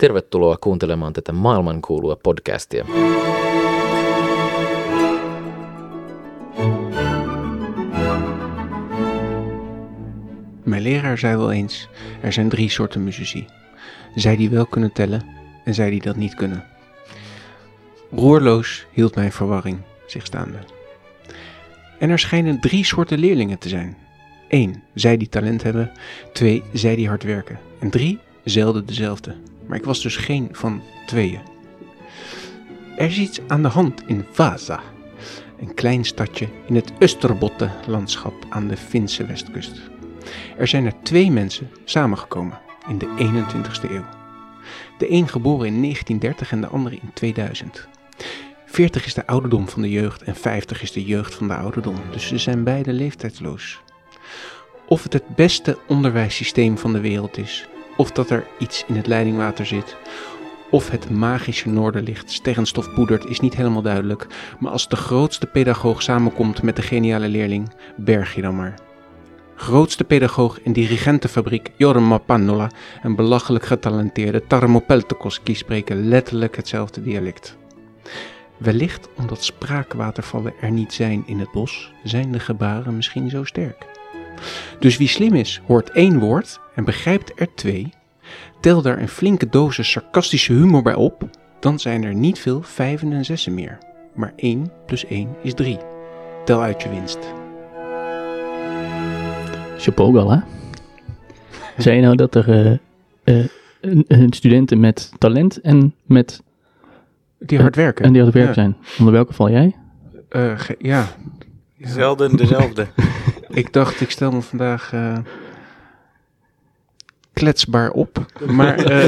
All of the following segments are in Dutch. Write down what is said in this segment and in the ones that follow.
Tervetuloa kuuntelemaan tätä maailmankuulua podcastia. Mijn leraar zei wel eens: er zijn drie soorten muzici. Zij die wel kunnen tellen en zij die dat niet kunnen. Roerloos hield mijn verwarring zich staande. En er schijnen drie soorten leerlingen te zijn. 1. Zij die talent hebben. 2. Zij die hard werken. En 3. Zelden dezelfde. Maar ik was dus geen van tweeën. Er is iets aan de hand in Vasa, een klein stadje in het Österbotten-landschap aan de Finse westkust. Er zijn er twee mensen samengekomen in de 21ste eeuw. De een geboren in 1930 en de andere in 2000. 40 is de ouderdom van de jeugd en 50 is de jeugd van de ouderdom, dus ze zijn beide leeftijdsloos. Of het het beste onderwijssysteem van de wereld is, of dat er iets in het leidingwater zit, of het magische noorderlicht sterrenstof poedert, is niet helemaal duidelijk. Maar als de grootste pedagoog samenkomt met de geniale leerling, berg je dan maar. Grootste pedagoog in dirigentenfabriek Jorma Pannola en belachelijk getalenteerde Tarmo Peltokoski spreken letterlijk hetzelfde dialect. Wellicht omdat spraakwatervallen er niet zijn in het bos, zijn de gebaren misschien zo sterk. Dus wie slim is, hoort één woord en begrijpt er twee. Tel daar een flinke dosis sarcastische humor bij op, dan zijn er niet veel vijven en zessen meer. Maar 1 plus 1 is 3. Tel uit je winst. Chapeau hè? Zei je nou dat er eh, eh, een, een studenten met talent en met Die hard werken. en die aan het werk Ja. zijn? Onder welke val jij? Eh, ge- ja, Zelden dezelfde. ik dacht ik stel me vandaag eh, kletsbaar op. Maar eh,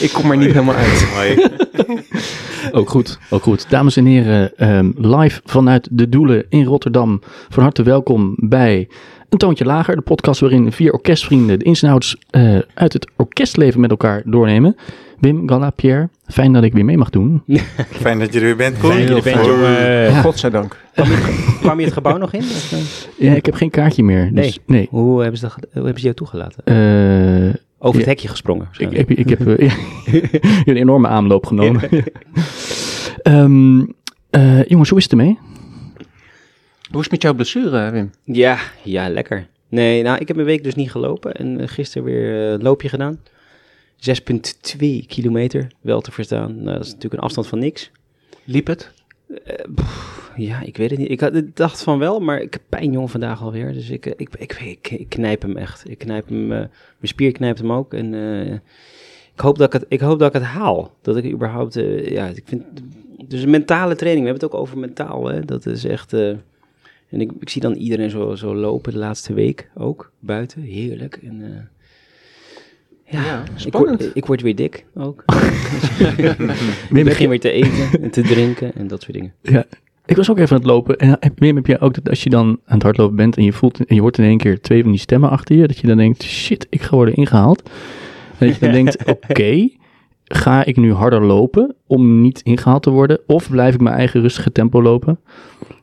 ik kom er niet helemaal uit. Ook goed, ook goed. Dames en heren, ehm, live vanuit de Doelen in Rotterdam. Van harte welkom bij Een Toontje Lager, de podcast waarin vier orkestvrienden de ins en outs eh, uit het orkestleven met elkaar doornemen. Wim, Galla, Pierre, fijn dat ik weer mee mag doen. Fijn dat je er weer bent, Koen. Fijn dat je er bent, jongen. Ja. Godzijdank. Kwam je het gebouw nog in? Eh? Ja, ik heb geen kaartje meer, dus nee. Hoe, hebben ze dat, hoe hebben ze jou toegelaten? Eh, Over het Ja. hekje gesprongen? ik, ik, ik heb eh, ja, een enorme aanloop genomen. Ehm, eh, jongens, hoe is het ermee? Hoe is het met jouw blessure, Wim? Ja, ja, lekker. Nee, nou, ik heb een week dus niet gelopen en eh, gisteren weer eh, een loopje gedaan. 6,2 kilometer, wel te verstaan. Nou, dat is natuurlijk een afstand van niks. Liep het? Eh, pff, ja, ik weet het niet. Ik, had, ik dacht van wel, maar ik heb pijn jong vandaag alweer. Dus ik, eh, ik, ik, ik, ik knijp hem echt. Ik knijp hem, eh, mijn spier knijpt hem ook. En ik, hoop dat ik, het, ik hoop dat ik het haal. Dat ik überhaupt, ja, ik vind... Dus een mentale training, we hebben het ook over mentaal, hè. Dat is echt... en ik, ik zie dan iedereen zo, zo lopen de laatste week ook, buiten. Heerlijk. En, ja, Ja, ik, spannend. word, ik word weer dik ook. Ik begin je- weer te eten en te drinken en dat soort dingen. Ja, ik was ook even aan het lopen. En heb- Wim, heb jij ook dat als je dan aan het hardlopen bent en je voelt en je hoort in één keer twee van die stemmen achter je, dat je dan denkt, shit, ik ga worden ingehaald. En dat je dan denkt, oké, ga ik nu harder lopen om niet ingehaald te worden? Of blijf ik mijn eigen rustige tempo lopen?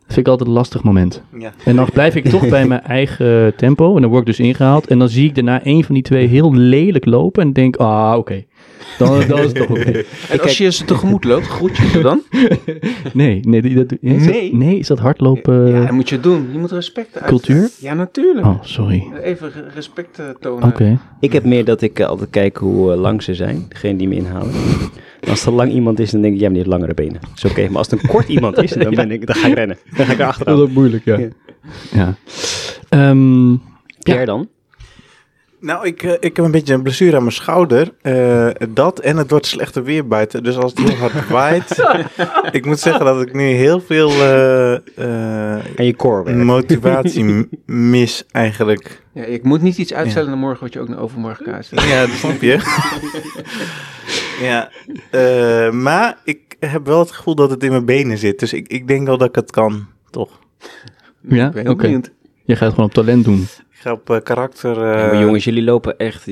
Dat vind ik altijd een lastig moment. Ja. En dan blijf ik toch bij mijn eigen tempo en dan word ik dus ingehaald. En dan zie ik daarna een van die twee heel lelijk lopen en denk, ah, oké. Dan, dan is het toch oké. En als je ze tegemoet loopt, groet je ze dan? Nee, nee, die- dat, is dat- Nee? nee, is dat hardlopen Ja, dat moet je doen. Je moet respect uit. cultuur? Ja, natuurlijk. Oh, sorry. Even re- respect eh, tonen. Oké. Ik heb meer dat ik eh, altijd kijk hoe eh, lang ze zijn, degene die me inhalen. En als er lang iemand is, dan denk ik, die heeft langere benen. Dat is oké. Maar als het een kort iemand is, dan, ben ik, dan ga ik rennen. Dan ga ik Dat erachteraan. is ook moeilijk, ja. Ja. Ja. Ehm, Pierre dan? Nou, ik, eh, ik heb een beetje een blessure aan mijn schouder. Eh, dat en het wordt slechter weer buiten. Dus als het heel hard waait. ik moet zeggen dat ik nu heel veel eh, eh, En je core motivatie mis eigenlijk. Ja, ik moet niet iets uitstellen naar morgen wat je ook naar overmorgen kan uitstellen. Ja, dat snap je. ja, eh, maar ik heb wel het gevoel dat het in mijn benen zit. Dus ik, ik denk wel dat ik het kan, toch? Ja? Oké. je gaat gewoon op talent doen. Ik ga op eh, karakter... eh, Ja, maar jongens, jullie lopen echt.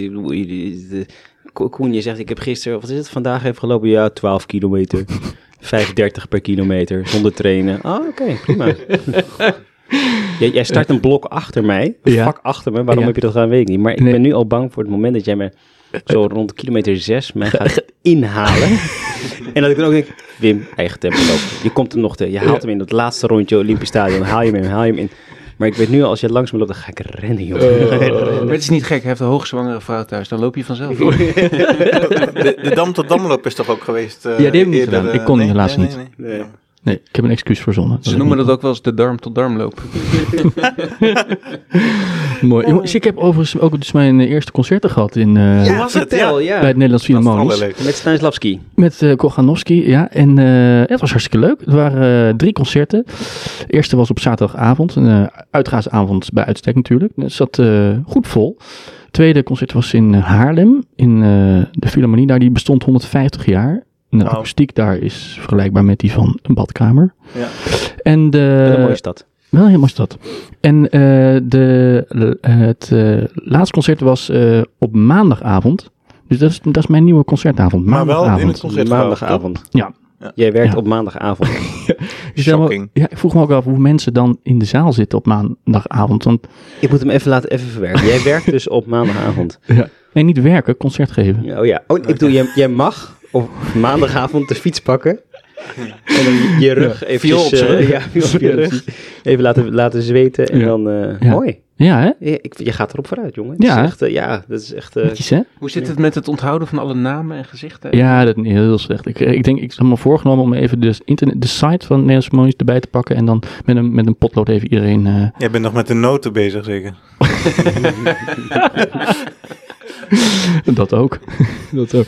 Koen, je zegt, ik heb gisteren, wat is het, vandaag even gelopen? Ja, 12 kilometer. 5,30 per kilometer, zonder trainen. Ah, oké, prima. jij, jij start een blok achter mij, een Ja. vak achter me. Waarom Ja. heb je dat gedaan, weet ik niet. Maar ik Nee. ben nu al bang voor het moment dat jij me zo rond kilometer 6 mij gaat inhalen. en dat ik dan ook denk, Wim, eigen tempo lopen. Je komt hem nog te, je haalt hem in dat laatste rondje Olympisch Stadion, haal je hem in, haal je hem in. Maar ik weet nu, als je langs me loopt, dan ga ik rennen, joh. Maar het is niet gek, hij heeft een hoogzwangere vrouw thuis. Dan loop je vanzelf. De, de Dam tot Damloop is toch ook geweest? eh, Ja, die heb ik niet eerder, gedaan. eh, Ik kon nee, helaas nee, niet. nee, nee. Ik heb een excuus verzonnen. Ze noemen dat ook wel eens de darm tot darmloop. Mooi. Jongens, ik heb overigens ook dus mijn eerste concerten gehad in, eh, Hoe was het? vertel, ja. bij het Nederlands het Philharmonisch. Met Stanislavski. Met eh Kochanowski, ja. En eh, het was hartstikke leuk. Er waren drie concerten. De eerste was op zaterdagavond. Een uh, uitgaansavond bij uitstek natuurlijk. Het zat eh, goed vol. Het tweede concert was in Haarlem. In eh, de Philharmonie daar. Die bestond 150 jaar. En de Wauw. akoestiek daar is vergelijkbaar met die van een badkamer. Ja. En de, Wat een mooie stad. wel helemaal stad. En eh, de, eh, het eh, laatste concert was eh, op maandagavond. Dus dat is, dat is mijn nieuwe concertavond. Maar wel in het concert. Maandagavond. Ja. Ja. Jij werkt Ja. op maandagavond. Shocking. ja, ik vroeg me ook af hoe mensen dan in de zaal zitten op maandagavond. Want, ik moet hem even laten even verwerken. Jij werkt dus op maandagavond. nee, niet werken, concert geven. Oh ja, oh, ik bedoel, jij, jij mag op maandagavond de fiets pakken. En dan je rug even viool op z'n rug. ja, viool op je rug. Even laten, laten zweten en Ja. dan... eh, Ja. Mooi. Ja, hè? Ja, ik, je gaat erop vooruit, jongen. Ja, is echt, eh, ja, dat is echt... eh, Netjes, hè? Hoe zit het met het onthouden van alle namen en gezichten? Ja, dat is heel slecht. Ik, ik denk, ik heb me voorgenomen om even de, internet, de site van Nederlands Philharmonisch erbij te pakken. En dan met een, met een potlood even iedereen... eh, Jij bent nog met de noten bezig, zeker? dat ook. dat ook.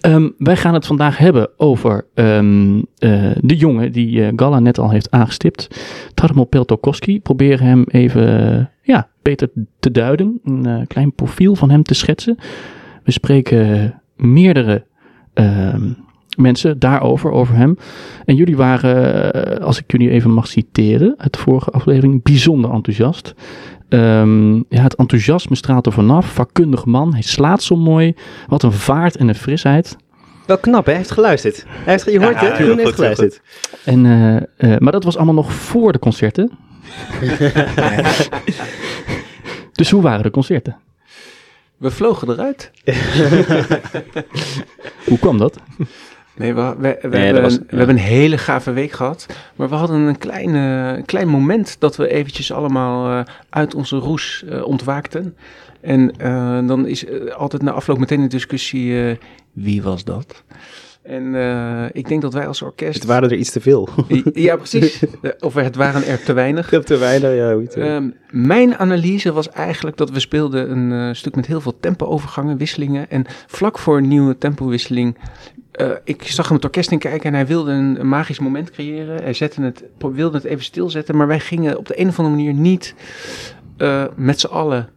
Ehm, wij gaan het vandaag hebben over ehm, eh, de jongen die eh, Galla net al heeft aangestipt. Tarmo Peltokoski. Proberen hem even ja, beter te duiden. Een eh, klein profiel van hem te schetsen. We spreken meerdere ehm, mensen daarover, over hem. En jullie waren, als ik jullie even mag citeren uit de vorige aflevering, bijzonder enthousiast. Ehm, ja, het enthousiasme straalt er vanaf. Vakkundig man, hij slaat zo mooi. Wat een vaart en een frisheid. Wel knap, hè? Hij heeft geluisterd. Hij heeft, je hoort Ja, het, Koen heeft geluisterd. En, eh, eh, maar dat was allemaal nog voor de concerten. dus hoe waren de concerten? We vlogen eruit. Hoe kwam dat? Nee, we, we, we, Nee, hebben, was- een, we hebben een hele gave week gehad. Maar we hadden een klein, klein moment dat we eventjes allemaal eh, uit onze roes eh, ontwaakten. En eh, dan is altijd na afloop meteen een discussie, wie was dat? En eh, ik denk dat wij als orkest... Het waren er iets te veel. Ja, precies. Eh, Of het waren er te weinig. Te weinig, ja. hoe het, eh. Ehm, mijn analyse was eigenlijk dat we speelden een eh, stuk met heel veel tempo-overgangen, wisselingen. En vlak voor een nieuwe tempowisseling, ik zag hem het orkest in kijken en hij wilde een, een magisch moment creëren. Hij zette het, wilde het even stilzetten, maar wij gingen op de een of andere manier niet met z'n allen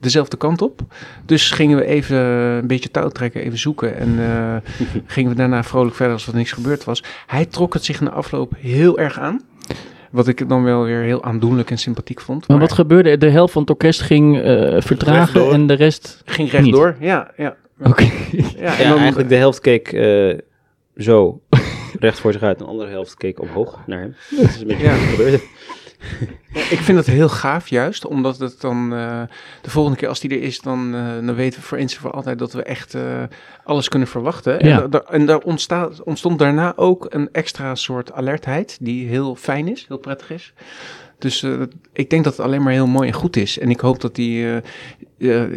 dezelfde kant op. Dus gingen we even een beetje touw trekken, even zoeken. En eh, gingen we daarna vrolijk verder alsof er niks gebeurd was. Hij trok het zich na afloop heel erg aan. Wat ik dan wel weer heel aandoenlijk en sympathiek vond. Maar wat gebeurde? er? De helft van het orkest ging eh, vertragen en de rest... ging rechtdoor. Ja, ja. Oké. ja, ja, en dan- eigenlijk de helft keek eh, zo recht voor zich uit. En de andere helft keek omhoog naar hem. Dat is een beetje Ja. wat gebeurde. Ik vind dat heel gaaf juist, omdat het dan eh, de volgende keer als die er is, dan, eh, dan weten we voor eens en voor altijd dat we echt eh, alles kunnen verwachten. En, Ja. da- da- en daar ontstaat, ontstond daarna ook een extra soort alertheid die heel fijn is, heel prettig is. Dus ik denk dat het alleen maar heel mooi en goed is. En ik hoop dat die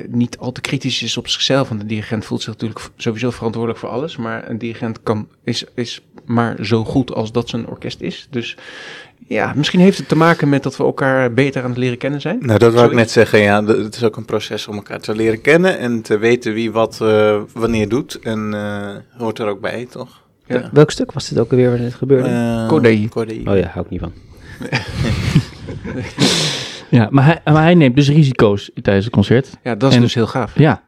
niet al te kritisch is op zichzelf. Want de dirigent voelt zich natuurlijk sowieso verantwoordelijk voor alles. Maar een dirigent kan, is, is maar zo goed als dat zijn orkest is. Dus ja, misschien heeft het te maken met dat we elkaar beter aan het leren kennen zijn. Nou, dat wou ik net zeggen. Ja, het is ook een proces om elkaar te leren kennen en te weten wie wat eh, wanneer doet. En eh, hoort er ook bij, toch? Ja. Welk stuk was dit ook alweer waar dit gebeurde? Eh, Corday. Corday. oh ja, hou ik niet van. Ja, maar hij, maar hij neemt dus risico's tijdens het concert. Ja, dat is En- dus heel gaaf. Ja,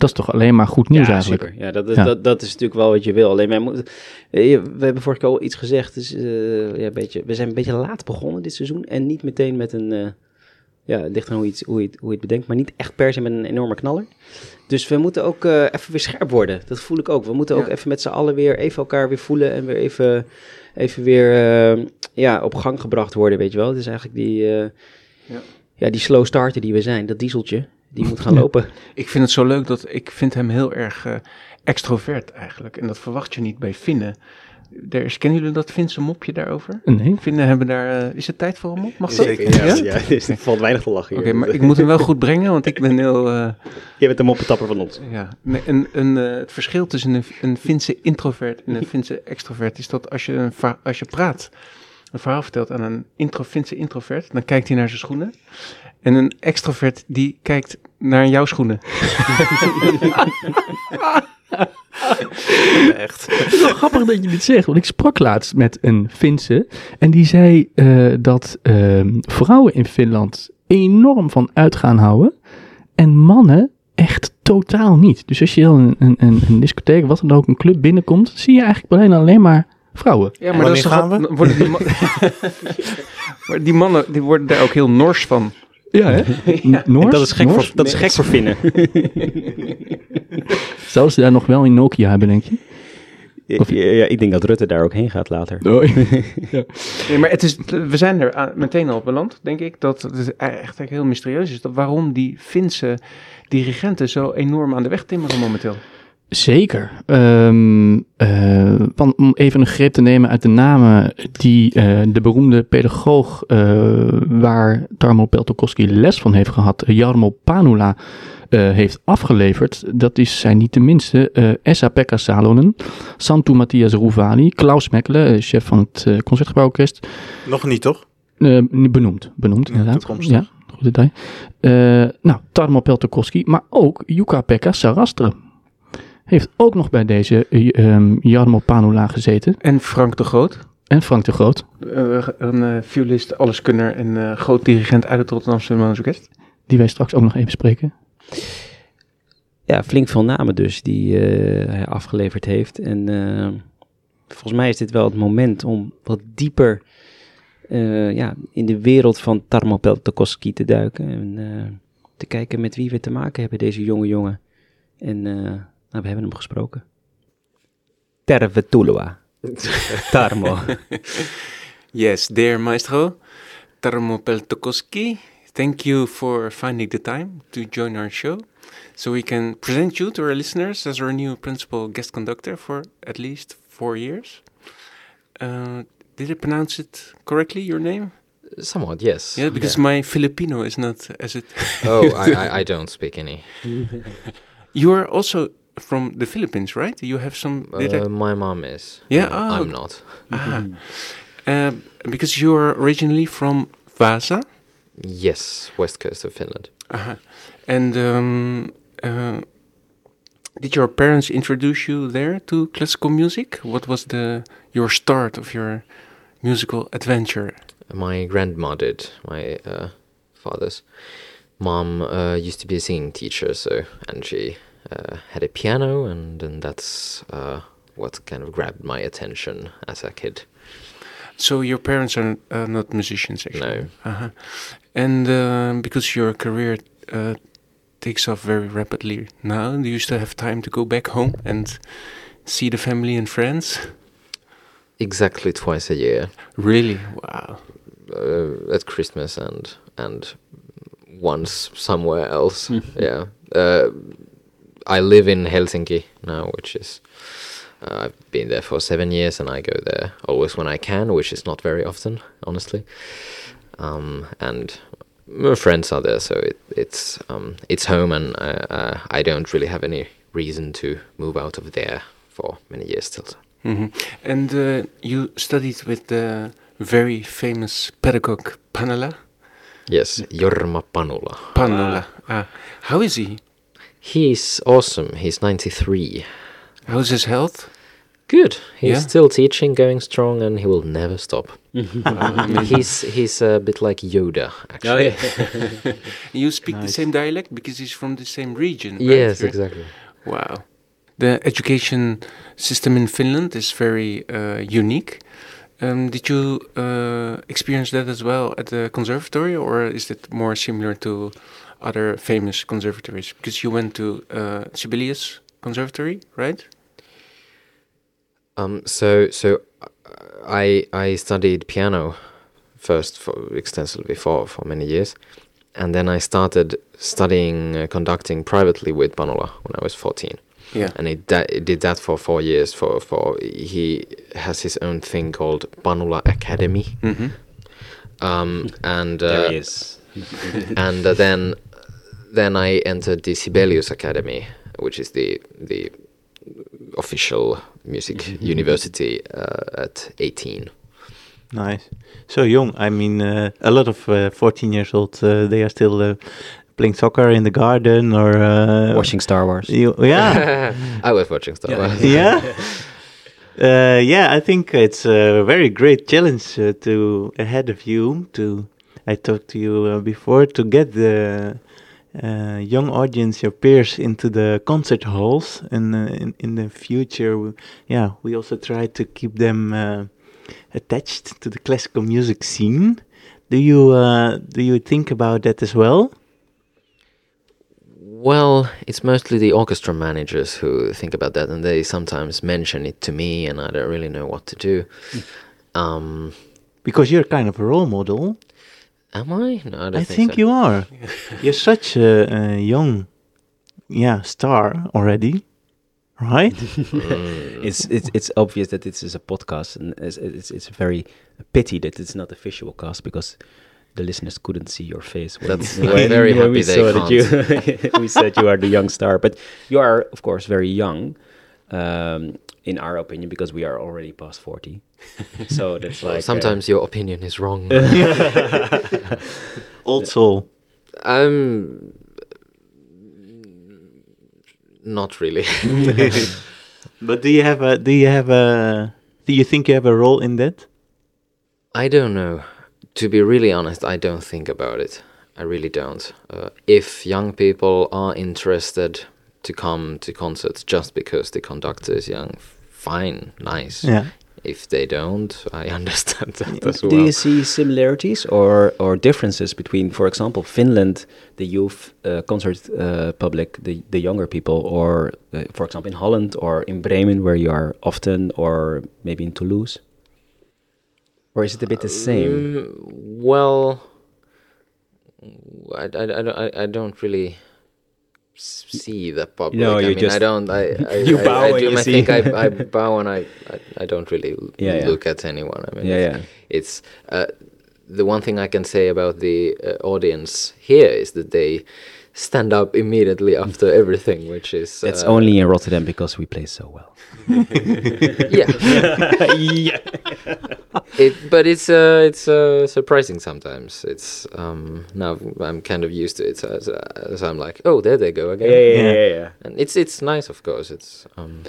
dat is toch alleen maar goed nieuws ja, eigenlijk. super. Ja, dat, is- Ja. Dat, dat is natuurlijk wel wat je wil. Alleen wij moeten, eh, we hebben vorige keer al iets gezegd. Dus, eh, ja, een beetje, we zijn een beetje laat begonnen dit seizoen. En niet meteen met een, eh, ja, het ligt aan hoe je, het, hoe, je het, hoe je het bedenkt. Maar niet echt per se met een enorme knaller. Dus we moeten ook eh, even weer scherp worden. Dat voel ik ook. We moeten ook Ja. even met z'n allen weer even elkaar weer voelen. En weer even, even weer eh, ja, op gang gebracht worden, weet je wel. Het is eigenlijk die, eh, Ja. ja. die slow starter die we zijn. Dat dieseltje. Die moet gaan Ja. lopen. Ik vind het zo leuk dat ik vind hem heel erg eh, extrovert eigenlijk. En dat verwacht je niet bij Finnen. Er is, kennen jullie dat Finse mopje daarover? Nee. Finnen hebben daar... eh, is het tijd voor een mop? Mag dat? Zeker, Ja? ja, dus er valt weinig te lachen Oké, maar ik moet hem wel goed brengen, want ik ben heel... eh, Je bent de moppetapper van ons. ja. Nee, een, een, het verschil tussen een, een Finse introvert en een Finse extrovert is dat als je, een als je praat, een verhaal vertelt aan een intro, Finse introvert, dan kijkt hij naar zijn schoenen. En een extrovert die kijkt naar jouw schoenen. Echt. Het is wel grappig dat je dit zegt, want ik sprak laatst met een Finse en die zei eh, dat ehm, vrouwen in Finland enorm van uitgaan houden en mannen echt totaal niet. Dus als je dan een, een, een, discotheek, wat dan ook, een club binnenkomt, zie je eigenlijk alleen, alleen maar vrouwen. Ja, maar dat toch gaan we? Worden die, man- maar die mannen die worden daar ook heel nors van. Ja, hè? Noors, dat is gek, Noors? voor, dat is gek voor Finnen. Zouden ze daar nog wel in Nokia hebben, denk je? Of- ja, ja, ik denk dat Rutte daar ook heen gaat later. Nee, maar het is, we zijn er aan- meteen al beland, denk ik, dat het echt eigenlijk heel mysterieus is. Dat waarom die Finse dirigenten zo enorm aan de weg timmeren momenteel. Zeker. Ehm, eh, want om even een greep te nemen uit de namen die eh, de beroemde pedagoog eh, waar Tarmo Peltokoski les van heeft gehad, Jarmo Panula, heeft afgeleverd. Dat is, zijn niet de minste. eh Esa-Pekka Salonen, Santu Matthias Rouvali, Klaus Mekkelen, chef van het Concertgebouworkest. Nog niet, toch? Benoemd, benoemd Ja, inderdaad. toekomstig. Ja, goed detail. Nou, Tarmo Peltokoski, maar ook Jukka-Pekka Sarastre. Heeft ook nog bij deze ehm, Jarmo Panula gezeten. En Frank de Groot, En Frank de Groot. eh, een eh violist, alleskunner en eh, groot dirigent uit het Rotterdamse Orkest. Die wij straks ook nog even spreken. Ja, flink veel namen dus die eh, hij afgeleverd heeft. En volgens mij is dit wel het moment om wat dieper eh, ja, in de wereld van Tarmo Peltokoski te duiken. En eh, te kijken met wie we te maken hebben, deze jonge jongen. En eh, nou, we hebben hem gesproken. Tervetuloa. Tarmo. Yes, dear maestro, Tarmo Peltokoski, thank you for finding the time to join our show. So we can present you to our listeners as our new principal guest conductor for at least four years. Uh, did I pronounce it correctly, your name? Somewhat, yes. Yeah, because my Filipino is not as it. Oh, I, I, I don't speak any. You are also from the Philippines, right? You have some. Uh, my mom is. Yeah, Uh, oh. I'm not. Ah. Uh, because you are originally from Vasa. Yes, west coast of Finland. Uh-huh. And um, uh, did your parents introduce you there to classical music? What was the your start of your musical adventure? My grandma did. My uh, father's mom uh, used to be a singing teacher, so and she uh, had a piano, and and that's uh, what kind of grabbed my attention as a kid. So your parents are uh, not musicians, actually. No. Uh-huh. And uh, because your career uh, takes off very rapidly now, do you still have time to go back home and see the family and friends? Exactly twice a year, Really? Wow. uh, at Christmas and and once somewhere else. yeah. Uh, I live in Helsinki now, which is uh, I've been there for seven years, and I go there always when I can, which is not very often, honestly. Um, and my friends are there, so it, it's um, it's home, and uh, uh, I don't really have any reason to move out of there for many years still. hmm And uh, you studied with the very famous pedagogue Panala. Yes, Jorma Panula. Panula. Ah. How is he? He's awesome. He's 93. How's his health? Good. He's Yeah. still teaching, going strong, and he will never stop. he's he's a bit like Yoda, actually. You speak the same dialect because he's from the same region. right? Yes, Right? exactly. Wow. The education system in Finland is very uh, unique. Um, did you uh, experience that as well at the conservatory, or is it more similar to other famous conservatories? Because you went to uh, Sibelius Conservatory, right? Um. So so, uh, I I studied piano first for extensively for for many years, and then I started studying uh, conducting privately with Panula when I was 14 Yeah. and he, da- he did that for four years. For for he has his own thing called Panula Academy, Mm-hmm. um, and uh, There he is. and uh, then then I entered the Sibelius Academy, which is the the official music university uh, at 18. Nice. So young. I mean, uh, a lot of uh, 14 years old, uh, they are still uh, playing soccer in the garden or uh, Watching Star Wars. You, yeah. I was watching Star Wars. yeah. Uh, yeah, I think it's a very great challenge uh, to ahead of you. To I talked to you uh, before to get the uh, young audience, your peers, into the concert halls, and uh, in in the future, we, yeah, we also try to keep them uh, attached to the classical music scene. Do you uh, do you think about that as well? Well, it's mostly the orchestra managers who think about that, and they sometimes mention it to me, and I don't really know what to do. Um, Because you're kind of a role model. Am I? No, I don't I think, think so. you are. You're such a, a young, yeah, star already, right? It's it's it's obvious that this is a podcast, and it's it's, it's a very pity that it's not a visual cast because the listeners couldn't see your face. That's- when, I'm very when we happy they saw that you we said you are the young star, but you are of course very young, um, in our opinion, because we are already past forty. so that's well, like uh, sometimes your opinion is wrong. also. I'm not really. But do you have a? Do you have a? Do you think you have a role in that? I don't know. To be really honest, I don't think about it. I really don't. Uh, if young people are interested to come to concerts just because the conductor is young, fine, nice. Yeah. If they don't, I understand that as well. Do you see similarities or, or differences between, for example, Finland, the youth uh, concert uh, public, the, the younger people, or, uh, for example, in Holland or in Bremen, where you are often, or maybe in Toulouse? Or is it a bit the same? Mm, well, I, I, I, don't- I, don't really see the public. No, I you mean, I just- don't. I, I, you I- bow I, when do you my see- I, I bow and I, I, I don't really Yeah, yeah. look at anyone. I mean, Yeah, it's, yeah. it's uh, the one thing I can say about the uh, audience here is that they stand up immediately after everything, which is That's uh, only in Rotterdam because we play so well. yeah. yeah. it, but it's uh, it's uh, surprising sometimes. It's um, now I'm kind of used to it, so, so, so I'm like, oh, there they go again. Yeah, yeah, Yeah. yeah, yeah. And it's it's nice, of course. It's um,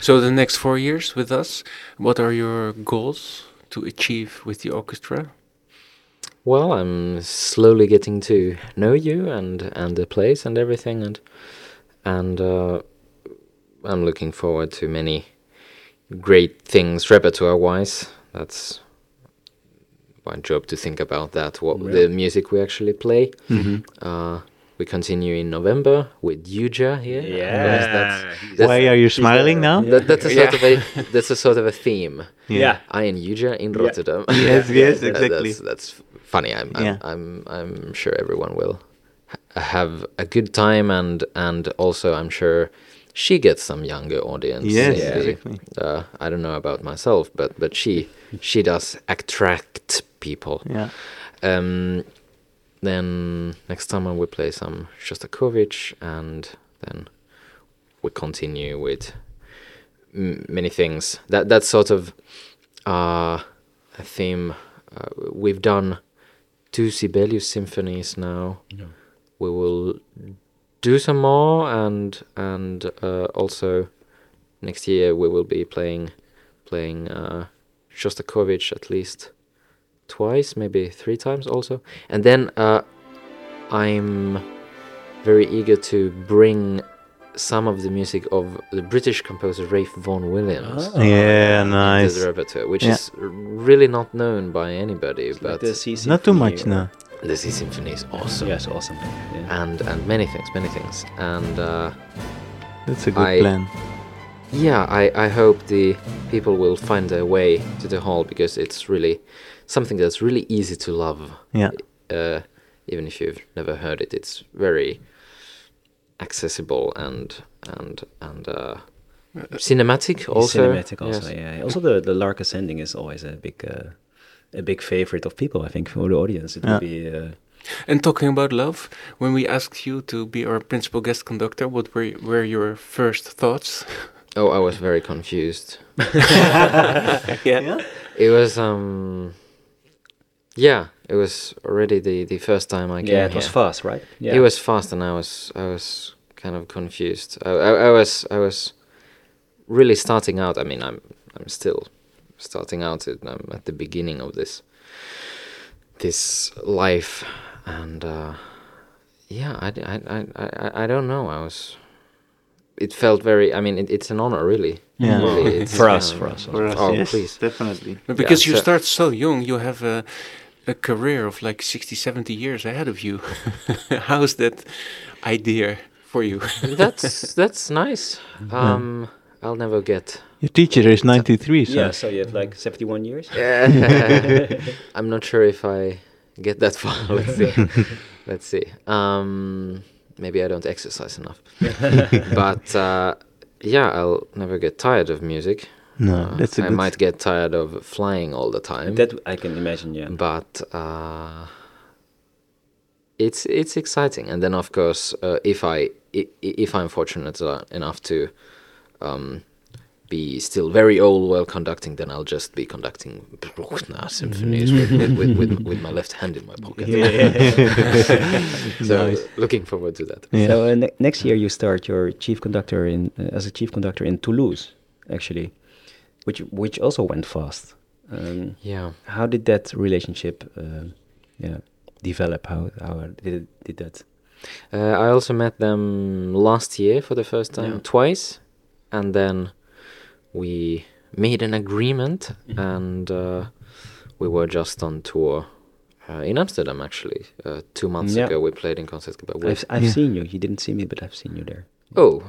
So the next four years with us, what are your goals to achieve with the orchestra? Well, I'm slowly getting to know you and and the place and everything, and and uh, I'm looking forward to many great things repertoire-wise. That's my job to think about that. What Yeah. the music we actually play. Mm-hmm. Uh, we continue in November with Yuja here. I guess that's, that's, Why are you smiling now? that, that's a sort of a that's a sort of a theme. Yeah. I and Yuja in Yeah. Rotterdam. Yes, yes, exactly. That's, that's funny. I'm I'm, Yeah. I'm I'm sure everyone will ha- have a good time, and and also I'm sure she gets some younger audience. Yes, the- exactly. uh, I don't know about myself, but but she she does attract people. Yeah. Um, then next summer we play some Shostakovich, and then we continue with m- many things. That that's sort of uh, a theme. Uh, we've done two Sibelius symphonies now. We will do some more, and and uh, also next year we will be playing playing uh, Shostakovich at least twice, maybe three times also. And then uh, I'm very eager to bring some of the music of the British composer Ralph Vaughan Williams Ah. Yeah, into nice. the repertoire, which Yeah. is really not known by anybody. Like but the C Not too Symphony much or- now. the C Symphony is awesome. Yes, awesome. Yeah. And and many things, many things. And uh, That's a good I- plan. yeah, I, I hope the people will find their way to the hall because it's really something that's really easy to love. Yeah. Uh, even if you've never heard it, it's very accessible and and and uh, cinematic also. Cinematic also, Yes. yeah. Also, the the Lark Ascending is always a big uh, a big favorite of people. I think for the audience, it would be. Uh, And talking about love, when we asked you to be our principal guest conductor, what were were your first thoughts? Oh, I was very confused. yeah. It was um yeah, it was already the the first time I came Yeah, it was fast, right? Yeah. It was fast, and I was I was kind of confused. I, I, I was I was really starting out. I mean, I'm I'm still starting out. At, I'm at the beginning of this this life, and uh, yeah, I don't know. I was. It felt very. I mean, it, it's an honor, really. Yeah. Really, For us, um, for us. For us, Oh, yes, please. definitely. But because you so- start so young, you have a, a career of like 60, 70 years ahead of you. How's that idea for you? That's that's nice. Um, I'll never get. Your teacher is 93, so Yeah, so you have like 71 years? Yeah. I'm not sure if I get that far. Let's see. Let's see. Um, maybe I don't exercise enough. but uh, yeah, I'll never get tired of music. No, Uh, that's a I good. might get tired of flying all the time. That I can imagine, yeah. but uh, it's it's exciting. And then of course, uh, if I i- i- if I'm fortunate uh, enough to um, be still very old while conducting, then I'll just be conducting Bruckner symphonies with, with, with, with, with my left hand in my pocket. Yeah. so Nice. looking forward to that. Yeah. So uh, ne- next year you start your chief conductor in uh, as a chief conductor in Toulouse, actually, which which also went fast. Um, Yeah. how did that relationship, uh, yeah, develop? How how did it, did that? Uh, I also met them last year for the first time Yeah. twice, and then we made an agreement, Mhm. and uh, we were just on tour uh, in Amsterdam. Actually, uh, two months Yeah. ago we played in Concertgebouw. with- I've I've Yeah. seen you. You didn't see me, but I've seen you there. Oh,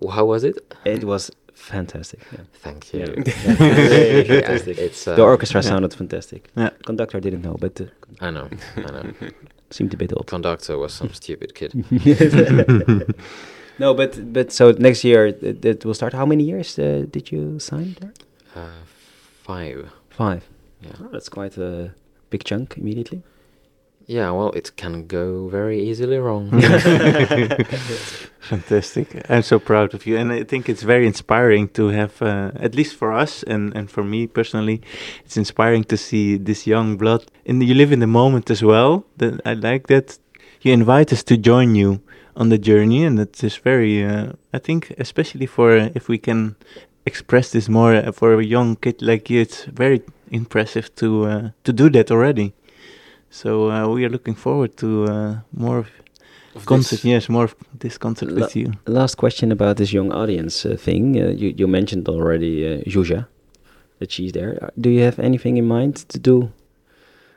how was it? It was fantastic. Yeah. Thank you. Yeah. Yeah, fantastic. it's uh, the orchestra sounded fantastic. Yeah. Conductor didn't know, but uh, I know. I know. seemed a bit old. Conductor was some stupid kid. no, but but so next year it, it will start. How many years uh, did you sign there? Uh, five. Five. Yeah. Oh, that's quite a big chunk immediately. Yeah. Well, it can go very easily wrong. Fantastic. I'm so proud of you. And I think it's very inspiring to have, uh, at least for us and, and for me personally, it's inspiring to see this young blood. And you live in the moment as well. That I like that you invite us to join you on the journey. And that is very, uh, I think, especially for uh, if we can express this more uh, for a young kid like you, it's very impressive to uh, to do that already. So uh, we are looking forward to uh, more of Of concert. this? Yes, more of this concert La- with you. Last question about this young audience uh, thing. Uh, you you mentioned already uh, Zhuzha, that she's there. Uh, Do you have anything in mind to do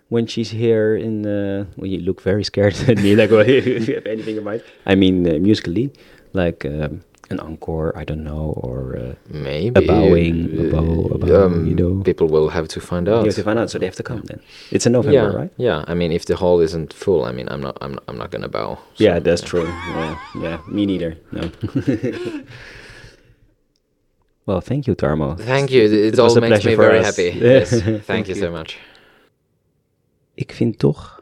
when she's here? In uh, well, you look very scared at me. Like, well, if you have anything in mind? I mean, uh, musically, like um, an encore. I don't know, or uh, Maybe A bowing, a bow, a bow, um, you know. People will have to find you out. have to find out. So they have to come then. It's in November, yeah, right? yeah. I mean, if the hall isn't full, I mean, I'm not, I'm not, I'm not gonna bow. so, Yeah, that's true. Yeah, yeah, me neither. No. well, thank you, Tarmo. Thank you. It, It it all makes me very us. happy. Yeah. yes. Thank you so much. Ik vind toch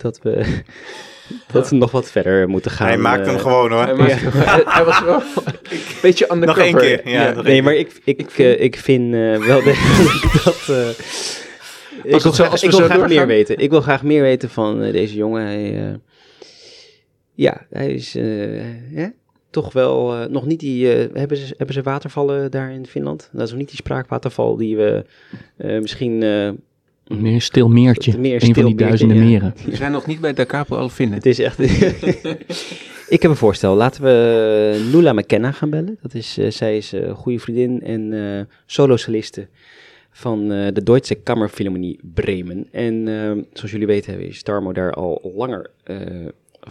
dat we, dat we nog wat verder moeten gaan. Hij maakt hem eh, gewoon hoor. Hij, maakt- hij- hij was wel een beetje Nog undercover. één keer. Ja, nog één Nee, keer. maar ik, ik, ik, vind, ik vind eh, wel degelijk dat... eh, ik wil graag, als we ik wil zo graag meer weten. Ik wil graag meer weten van eh, deze jongen. Hij, eh, ja, hij is eh, hè, toch wel eh, nog niet die... eh, hebben, ze, hebben ze watervallen daar in Finland? Dat is nog niet die spraakwaterval die we eh, misschien... eh, Meer een stil meertje. Meer een stil van die duizenden ja. meren. We zijn nog niet bij Da Capo al vinden. Het is echt. ik heb een voorstel. Laten we Nula McKenna gaan bellen. Dat is, eh, zij is een goede vriendin en eh solo-soliste van eh, de Deutsche Kammerphilharmonie Bremen. En eh, zoals jullie weten is Starmo daar al langer eh,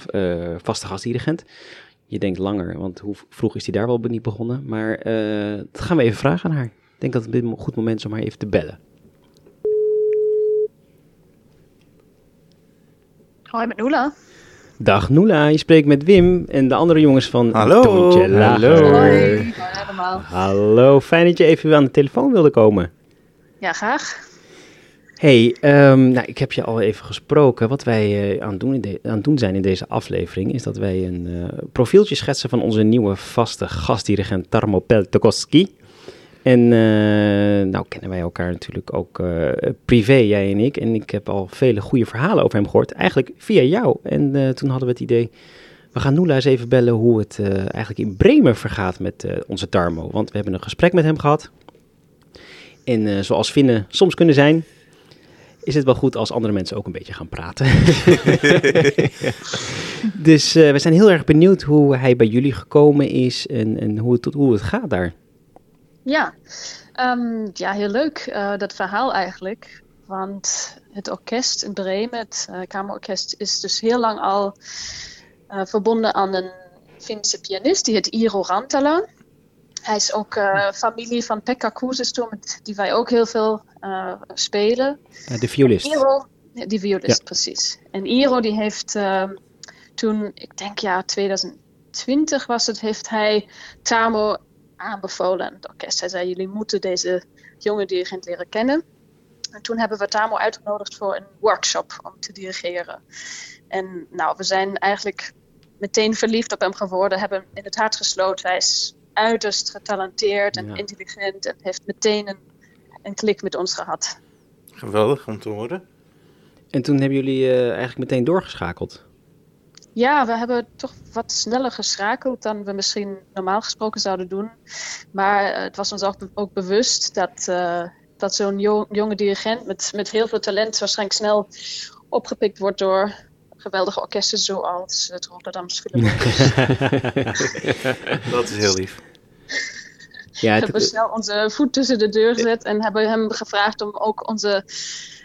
eh, vaste gastdirigent. Je denkt langer, want hoe vroeg is hij daar wel niet begonnen? Maar eh, dat gaan we even vragen aan haar. Ik denk dat het een goed moment is om haar even te bellen. Hoi, met Noela. Dag Noela, je spreekt met Wim en de andere jongens van Hallo. Toontje Lager. Hallo. Hoi. Hallo, fijn dat je even aan de telefoon wilde komen. Ja, graag. Hey, ehm, nou, ik heb je al even gesproken. Wat wij eh, aan, het doen de- aan het doen zijn in deze aflevering... is dat wij een eh, profieltje schetsen van onze nieuwe vaste gastdirigent Tarmo Peltokoski. En eh, nou kennen wij elkaar natuurlijk ook eh, privé, jij en ik. En ik heb al vele goede verhalen over hem gehoord. Eigenlijk via jou. En eh, toen hadden we het idee... We gaan Noela eens even bellen hoe het eigenlijk in Bremen vergaat met onze Tarmo. Want we hebben een gesprek met hem gehad. En zoals Finnen soms kunnen zijn, is het wel goed als andere mensen ook een beetje gaan praten. dus we zijn heel erg benieuwd hoe hij bij jullie gekomen is en, en hoe, hoe het gaat daar. Ja, Ehm, ja heel leuk eh, dat verhaal eigenlijk. Want het orkest in Bremen, het eh, kamerorkest, is dus heel lang al eh, verbonden aan een Finse pianist, die heet Iro Rantala. Hij is ook familie van Pekka Kuusisto, met die wij ook heel veel spelen. De violist. Iro, die violist, Ja. precies. En Iro die heeft ehm, toen, ik denk ja 2020 was het, heeft hij Tamo aanbevolen aan het orkest. Hij zei, jullie moeten deze jonge dirigent leren kennen. En toen hebben we Tamo uitgenodigd voor een workshop om te dirigeren. En nou, we zijn eigenlijk meteen verliefd op hem geworden, hebben hem in het hart gesloten. Hij is uiterst getalenteerd en Ja. intelligent en heeft meteen een, een klik met ons gehad. Geweldig om te horen. En toen hebben jullie eh, eigenlijk meteen doorgeschakeld. Ja, we hebben toch wat sneller geschakeld dan we misschien normaal gesproken zouden doen. Maar eh, het was ons ook, be- ook bewust dat, eh, dat zo'n jo- jonge dirigent met, met heel veel talent waarschijnlijk snel opgepikt wordt door geweldige orkesten zoals het Rotterdamse Philharmonisch. Dat is heel lief. Ja, hebben we snel onze voet tussen de deur gezet en hebben hem gevraagd om ook onze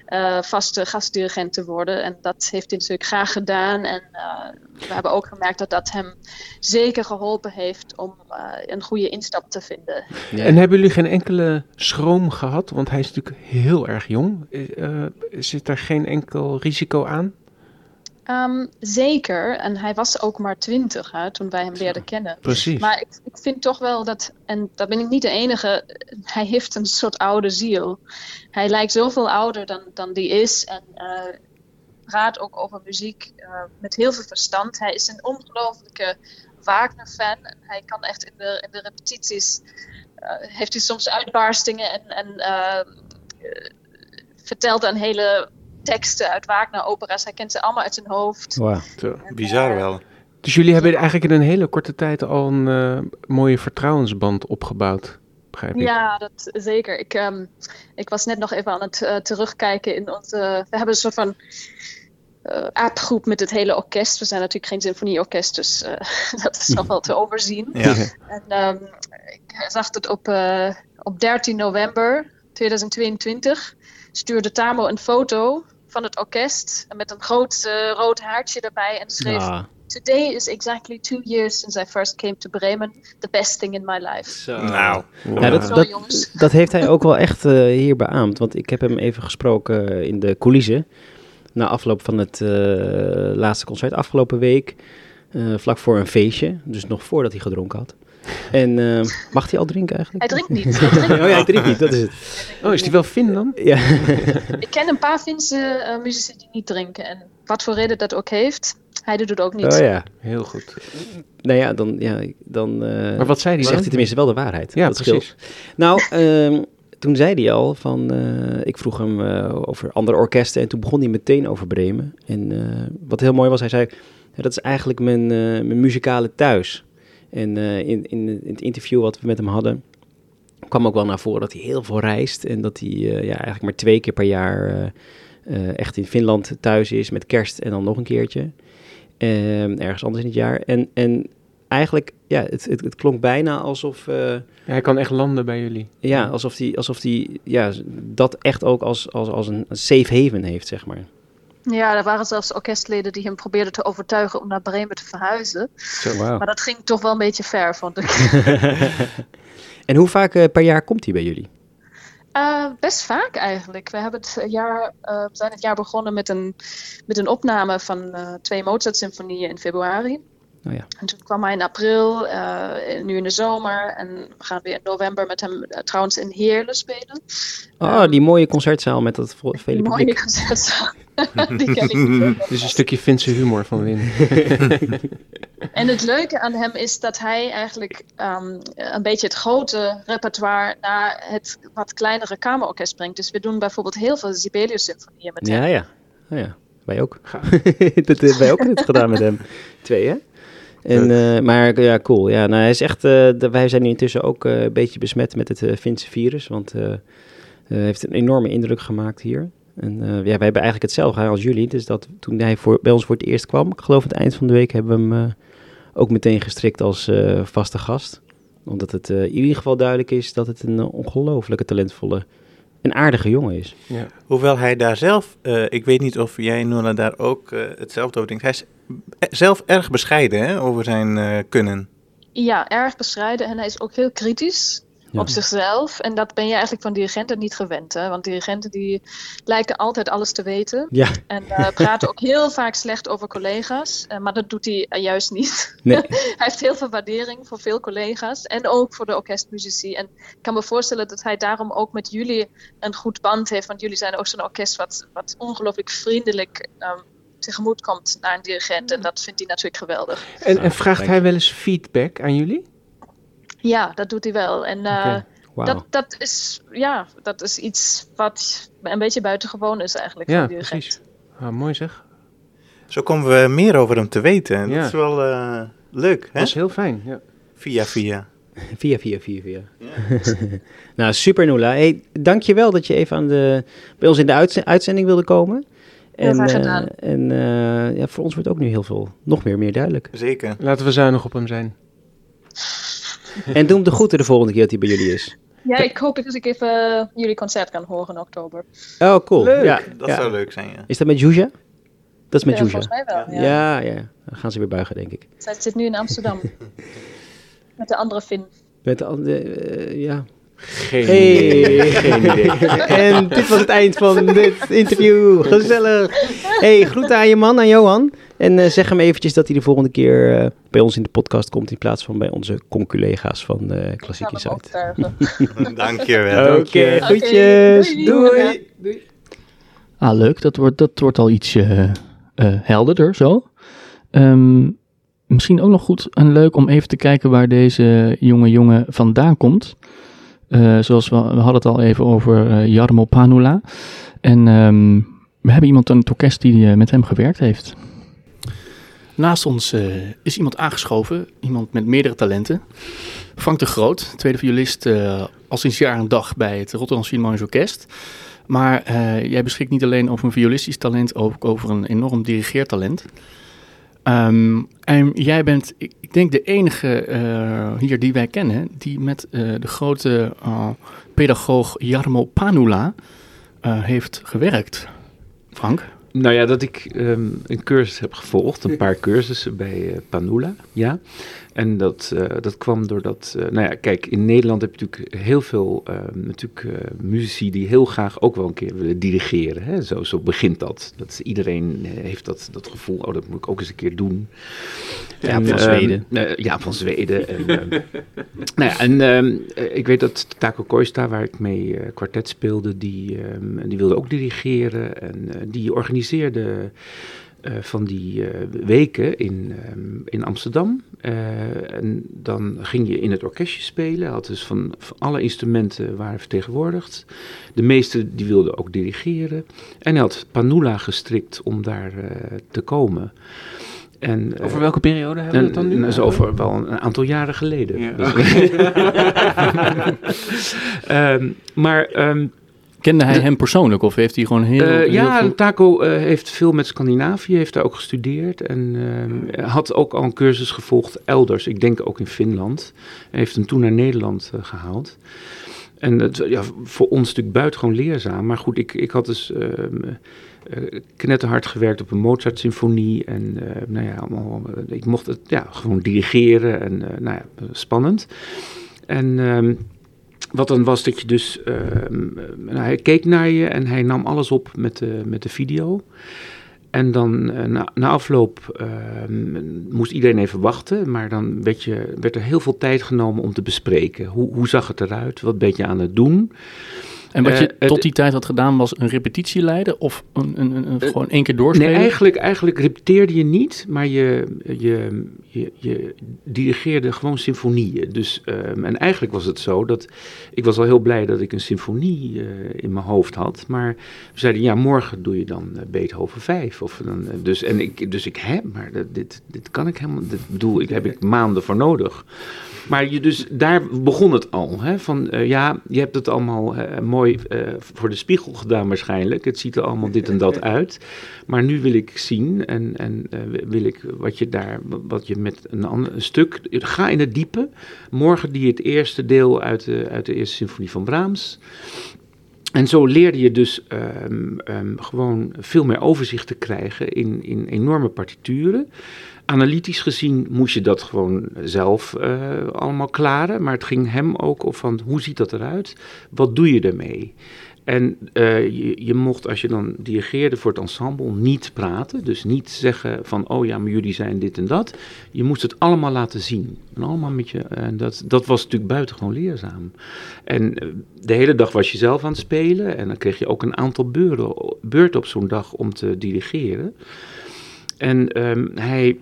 eh, vaste gastdirigent te worden. En dat heeft hij natuurlijk graag gedaan. En eh, we hebben ook gemerkt dat dat hem zeker geholpen heeft om eh, een goede instap te vinden. ja. En hebben jullie geen enkele schroom gehad? Want hij is natuurlijk heel erg jong. Eh, eh, zit er geen enkel risico aan? Ehm, zeker, en hij was ook maar twintig hè, toen wij hem leerden kennen. Precies. Maar ik, ik vind toch wel dat, en daar ben ik niet de enige, hij heeft een soort oude ziel. Hij lijkt zoveel ouder dan, dan die is en eh, praat ook over muziek eh, met heel veel verstand. Hij is een ongelofelijke Wagner-fan. Hij kan echt in de, in de repetities, eh, heeft hij soms uitbarstingen en, en vertelt dan hele teksten uit Wagner-opera's. Hij kent ze allemaal uit zijn hoofd. Wauw. Zo. Bizar wel. Dus jullie hebben eigenlijk in een hele korte tijd al een eh, mooie vertrouwensband opgebouwd, begrijp ik? Ja, dat zeker. Ik, ehm, ik was net nog even aan het eh, terugkijken in onze. We hebben een soort van eh, appgroep met het hele orkest. We zijn natuurlijk geen symfonieorkest, dus dat is nog wel te overzien. Ja. En ehm, ik zag dat op, eh, op 13 november 2022 stuurde Tamo een foto van het orkest met een groot eh, rood haartje erbij en schreef: Ah, Today is exactly two years since I first came to Bremen. The best thing in my life. zo. Nou, Ja, dat, dat, heeft hij ook wel echt eh, hier beaamd. Want ik heb hem even gesproken in de coulissen. Na afloop van het eh, laatste concert afgelopen week. eh, vlak voor een feestje. Dus nog voordat hij gedronken had. En eh, mag hij al drinken eigenlijk? Hij drinkt niet. Hij drinkt Oh ja, hij drinkt niet, dat is het. Oh, is die wel Fin dan? Ja. Ik ken een paar Finse eh, muzici die niet drinken. En wat voor reden dat ook heeft, hij doet het ook niet. Oh ja. Heel goed. Nou ja, dan, ja, dan eh, Maar wat zei hij zegt dan? hij tenminste wel de waarheid. Ja, dat scheelt. precies. Nou, ehm, toen zei hij al van, eh, ik vroeg hem eh, over andere orkesten en toen begon hij meteen over Bremen. En eh, wat heel mooi was, hij zei, ja, dat is eigenlijk mijn, eh, mijn muzikale thuis. En eh, in, in, het interview wat we met hem hadden, kwam ook wel naar voren dat hij heel veel reist en dat hij eh, ja, eigenlijk maar twee keer per jaar eh, echt in Finland thuis is met kerst en dan nog een keertje. Ehm, ergens anders in het jaar. En, en eigenlijk, ja, het, het, het klonk bijna alsof... Ja, hij kan echt landen bij jullie. ja, alsof hij alsof die, ja, dat echt ook als, als, als een safe haven heeft, zeg maar. Ja, er waren zelfs orkestleden die hem probeerden te overtuigen om naar Bremen te verhuizen. Zo. Maar dat ging toch wel een beetje ver, vond ik. en hoe vaak eh, per jaar komt hij bij jullie? Uh, best vaak eigenlijk. We hebben het jaar, uh, zijn het jaar begonnen met een, met een opname van uh, twee Mozart-symfonieën in februari. Oh ja. En toen kwam hij in april, nu in de zomer. En we gaan weer in november met hem trouwens in Heerlen spelen. Oh, die mooie concertzaal met dat vele publiek. mooie concertzaal. die ken ik niet. Dus een stukje Finse humor van Win. En het leuke aan hem is dat hij eigenlijk um, een beetje het grote repertoire naar het wat kleinere kamerorkest brengt. Dus we doen bijvoorbeeld heel veel Sibelius-symfonieën met hem. Ja, ja. Oh, ja. Wij ook. dat hebben wij ook net gedaan met hem. Twee, hè? En, uh, maar ja, cool. Ja, nou, hij is echt, uh, de, wij zijn intussen ook uh, een beetje besmet met het Finse virus. Want hij heeft een enorme indruk gemaakt hier. En ja, wij hebben eigenlijk hetzelfde als jullie. Dus dat toen hij voor, bij ons voor het eerst kwam, ik geloof aan het eind van de week, hebben we hem ook meteen gestrikt als uh, vaste gast. Omdat het uh, in ieder geval duidelijk is dat het een uh, ongelooflijke talentvolle en aardige jongen is. Ja. Hoewel hij daar zelf, ik weet niet of jij Nuna daar ook hetzelfde over denkt. Hij is zelf erg bescheiden hè, over zijn kunnen. Ja, erg bescheiden en hij is ook heel kritisch. Ja. op zichzelf. En dat ben je eigenlijk van dirigenten niet gewend. Hè? Want dirigenten die lijken altijd alles te weten. Ja. En uh, praten ook heel vaak slecht over collega's. Uh, maar dat doet hij uh, juist niet. Nee. hij heeft heel veel waardering voor veel collega's. En ook voor de orkestmuzici. En ik kan me voorstellen dat hij daarom ook met jullie een goed band heeft. Want jullie zijn ook zo'n orkest wat, wat ongelooflijk vriendelijk... Um, tegemoet komt naar een dirigent. En dat vindt hij natuurlijk geweldig. En, en vraagt hij wel eens feedback aan jullie? Ja, dat doet hij wel. En uh, okay. wow. dat, dat, is, ja, dat is iets wat een beetje buitengewoon is eigenlijk. Ja, precies. Ah, mooi zeg. Zo komen we meer over hem te weten. Ja. Dat is wel uh, leuk. Hè? Dat is heel fijn, ja. Via, via. Via, via, via, via. Ja. nou, super Noela. Hey, dankjewel dat je even aan de, bij ons in de uitz uitzending wilde komen. En, graag gedaan. Uh, en uh, ja, voor ons wordt ook nu heel veel, nog meer, meer duidelijk. Zeker. Laten we zuinig op hem zijn. En doe hem de groeten de volgende keer dat hij bij jullie is. Ja, ik hoop dat ik even uh, jullie concert kan horen in oktober. Oh, cool. Leuk. Ja, dat ja. zou leuk zijn, ja. Is dat met Juja? Dat is met ja, Juja. volgens mij wel, ja. ja. ja. Dan gaan ze weer buigen, denk ik. Zij zit nu in Amsterdam. met de andere Finn. Met de andere, uh, ja. Geen hey. idee. Geen idee. en dit was het eind van dit interview. Gezellig. Hey, groeten aan je man, aan Johan. En uh, zeg hem eventjes dat hij de volgende keer uh, bij ons in de podcast komt in plaats van bij onze conculega's van uh, Klassiek Insight. Dankjewel. Oké, okay, groetjes. Okay, doei. doei. doei. Ah, leuk. Dat wordt, dat wordt al ietsje helderder zo. Um, misschien ook nog goed en leuk om even te kijken waar deze jonge jongen vandaan komt. Uh, zoals we, hadden het al even over uh, Jarmo Panula. En um, we hebben iemand aan het orkest die uh, met hem gewerkt heeft. Naast ons is iemand aangeschoven, iemand met meerdere talenten. Frank de Groot, tweede violist, al sinds jaar en dag bij het Rotterdam Philharmonisch Orkest. Maar jij beschikt niet alleen over een violistisch talent, ook over een enorm dirigeertalent. Um, en jij bent, ik, denk, de enige uh, hier die wij kennen die met uh, de grote uh, pedagoog Jarmo Panula heeft gewerkt. Frank? Nou ja, dat ik um, een cursus heb gevolgd, een paar cursussen bij Panula, ja. En dat, uh, dat kwam doordat, uh, nou ja, kijk, in Nederland heb je natuurlijk heel veel uh, natuurlijk, muzici die heel graag ook wel een keer willen dirigeren. Hè? Zo, zo begint dat. dat iedereen heeft dat, dat gevoel, oh, dat moet ik ook eens een keer doen. Ja, en, van Zweden. ja, van Zweden. en, nou ja, en ehm, ik weet dat Taco Koista, waar ik mee kwartet speelde, die, die wilde ook dirigeren. En die organiseerde... Uh, van die uh, weken in, um, in Amsterdam. Uh, en dan ging je in het orkestje spelen. Had dus van, van, alle instrumenten waren vertegenwoordigd. De meeste die wilden ook dirigeren. En hij had Panula gestrikt om daar te komen. En, over welke periode hebben we het dan nu? Dat is over wel een, een aantal jaren geleden. Ja. Dus, um, maar... Um, Kende hij hem persoonlijk of heeft hij gewoon heel, uh, heel ja, veel... Taco uh, heeft veel met Scandinavië, heeft daar ook gestudeerd en uh, had ook al een cursus gevolgd elders, ik denk ook in Finland. Hij heeft hem toen naar Nederland uh, gehaald. En het, ja, voor ons natuurlijk buitengewoon leerzaam, maar goed, ik, ik had dus knetterhard gewerkt op een Mozart-symfonie en nou ja, allemaal, ik mocht het ja, gewoon dirigeren en nou ja, spannend. En... wat dan was dat je dus, ehm, nou, hij keek naar je en hij nam alles op met de, met de video. En dan eh, na, na afloop ehm, moest iedereen even wachten, maar dan werd, je, werd er heel veel tijd genomen om te bespreken. Hoe, hoe zag het eruit? Wat ben je aan het doen? En wat je Eh, tot die tijd had gedaan was een repetitie leiden of een, een, een, een- gewoon één keer doorspelen? Nee, eigenlijk, eigenlijk repeteerde je niet, maar je, je, je, je dirigeerde gewoon symfonieën. Dus, ehm, en eigenlijk was het zo dat ik was al heel blij dat ik een symfonie eh, in mijn hoofd had. Maar we zeiden, ja, morgen doe je dan eh, Beethoven 5. Of dan, eh, dus, en ik, dus ik, hè, maar dit, dit kan ik helemaal, dit bedoel, ik heb ik maanden voor nodig. Maar je dus, daar begon het al. Hè, van, eh, ja, je hebt het allemaal eh, mooi eh, voor de spiegel gedaan waarschijnlijk. Het ziet er allemaal dit en dat uit. Maar nu wil ik zien en, en wil ik wat je daar, wat je met een ander een stuk, ga in het diepe. Morgen die het eerste deel uit de, uit de eerste symfonie van Brahms. En zo leerde je dus ehm, ehm, gewoon veel meer overzicht te krijgen in, in enorme partituren. Analytisch gezien moest je dat gewoon zelf eh, allemaal klaren. Maar het ging hem ook op van hoe ziet dat eruit? Wat doe je ermee? En eh, je, mocht, als je dan dirigeerde voor het ensemble, niet praten. Dus niet zeggen van, oh ja, maar jullie zijn dit en dat. Je moest het allemaal laten zien. En allemaal met je, en dat, dat was natuurlijk buitengewoon leerzaam. En eh, de hele dag was je zelf aan het spelen. En dan kreeg je ook een aantal beurten, beurten op zo'n dag om te dirigeren. En ehm, hij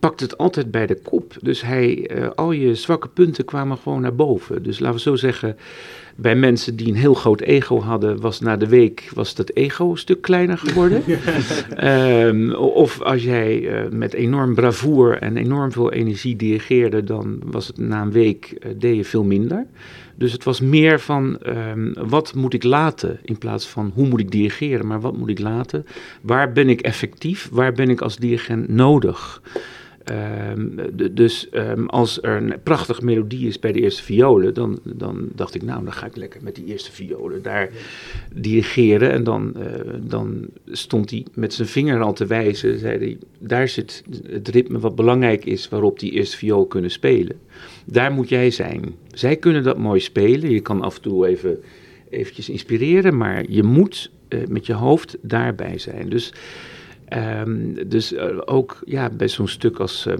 pakte het altijd bij de kop. Dus hij, eh, al je zwakke punten kwamen gewoon naar boven. Dus laten we zo zeggen, bij mensen die een heel groot ego hadden, was na de week was dat ego een stuk kleiner geworden. Ehm, of als jij eh, met enorm bravoer en enorm veel energie dirigeerde, dan was het na een week eh, deed je veel minder. Dus het was meer van ehm, wat moet ik laten in plaats van hoe moet ik dirigeren, maar wat moet ik laten? Waar ben ik effectief? Waar ben ik als dirigent nodig? Ehm, dus ehm, als er een prachtige melodie is bij de eerste violen, dan, dan dacht ik, nou, dan ga ik lekker met die eerste violen daar dirigeren. En dan, eh, dan stond hij met zijn vinger al te wijzen, zei hij, daar zit het ritme wat belangrijk is waarop die eerste viool kunnen spelen. Daar moet jij zijn. Zij kunnen dat mooi spelen. Je kan af en toe even eventjes inspireren, maar je moet eh, met je hoofd daarbij zijn. Dus Ehm, dus eh, ook ja, bij zo'n stuk als eh,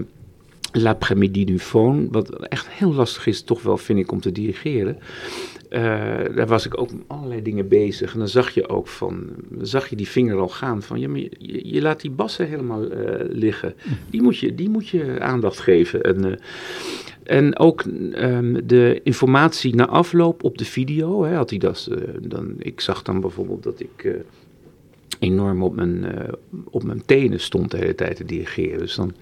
L'après-midi du Faune, wat echt heel lastig is, toch wel vind ik, om te dirigeren. Eh, daar was ik ook allerlei dingen bezig. En dan zag je ook van, zag je die vinger al gaan van, je, je- laat die bassen helemaal liggen. Die moet, je, die moet je aandacht geven. En, en ook ehm, de informatie na afloop op de video, hè, had hij dat, dan, ik zag dan bijvoorbeeld dat ik... enorm op mijn, eh, op mijn tenen stond de hele tijd te dirigeren. Dus dan,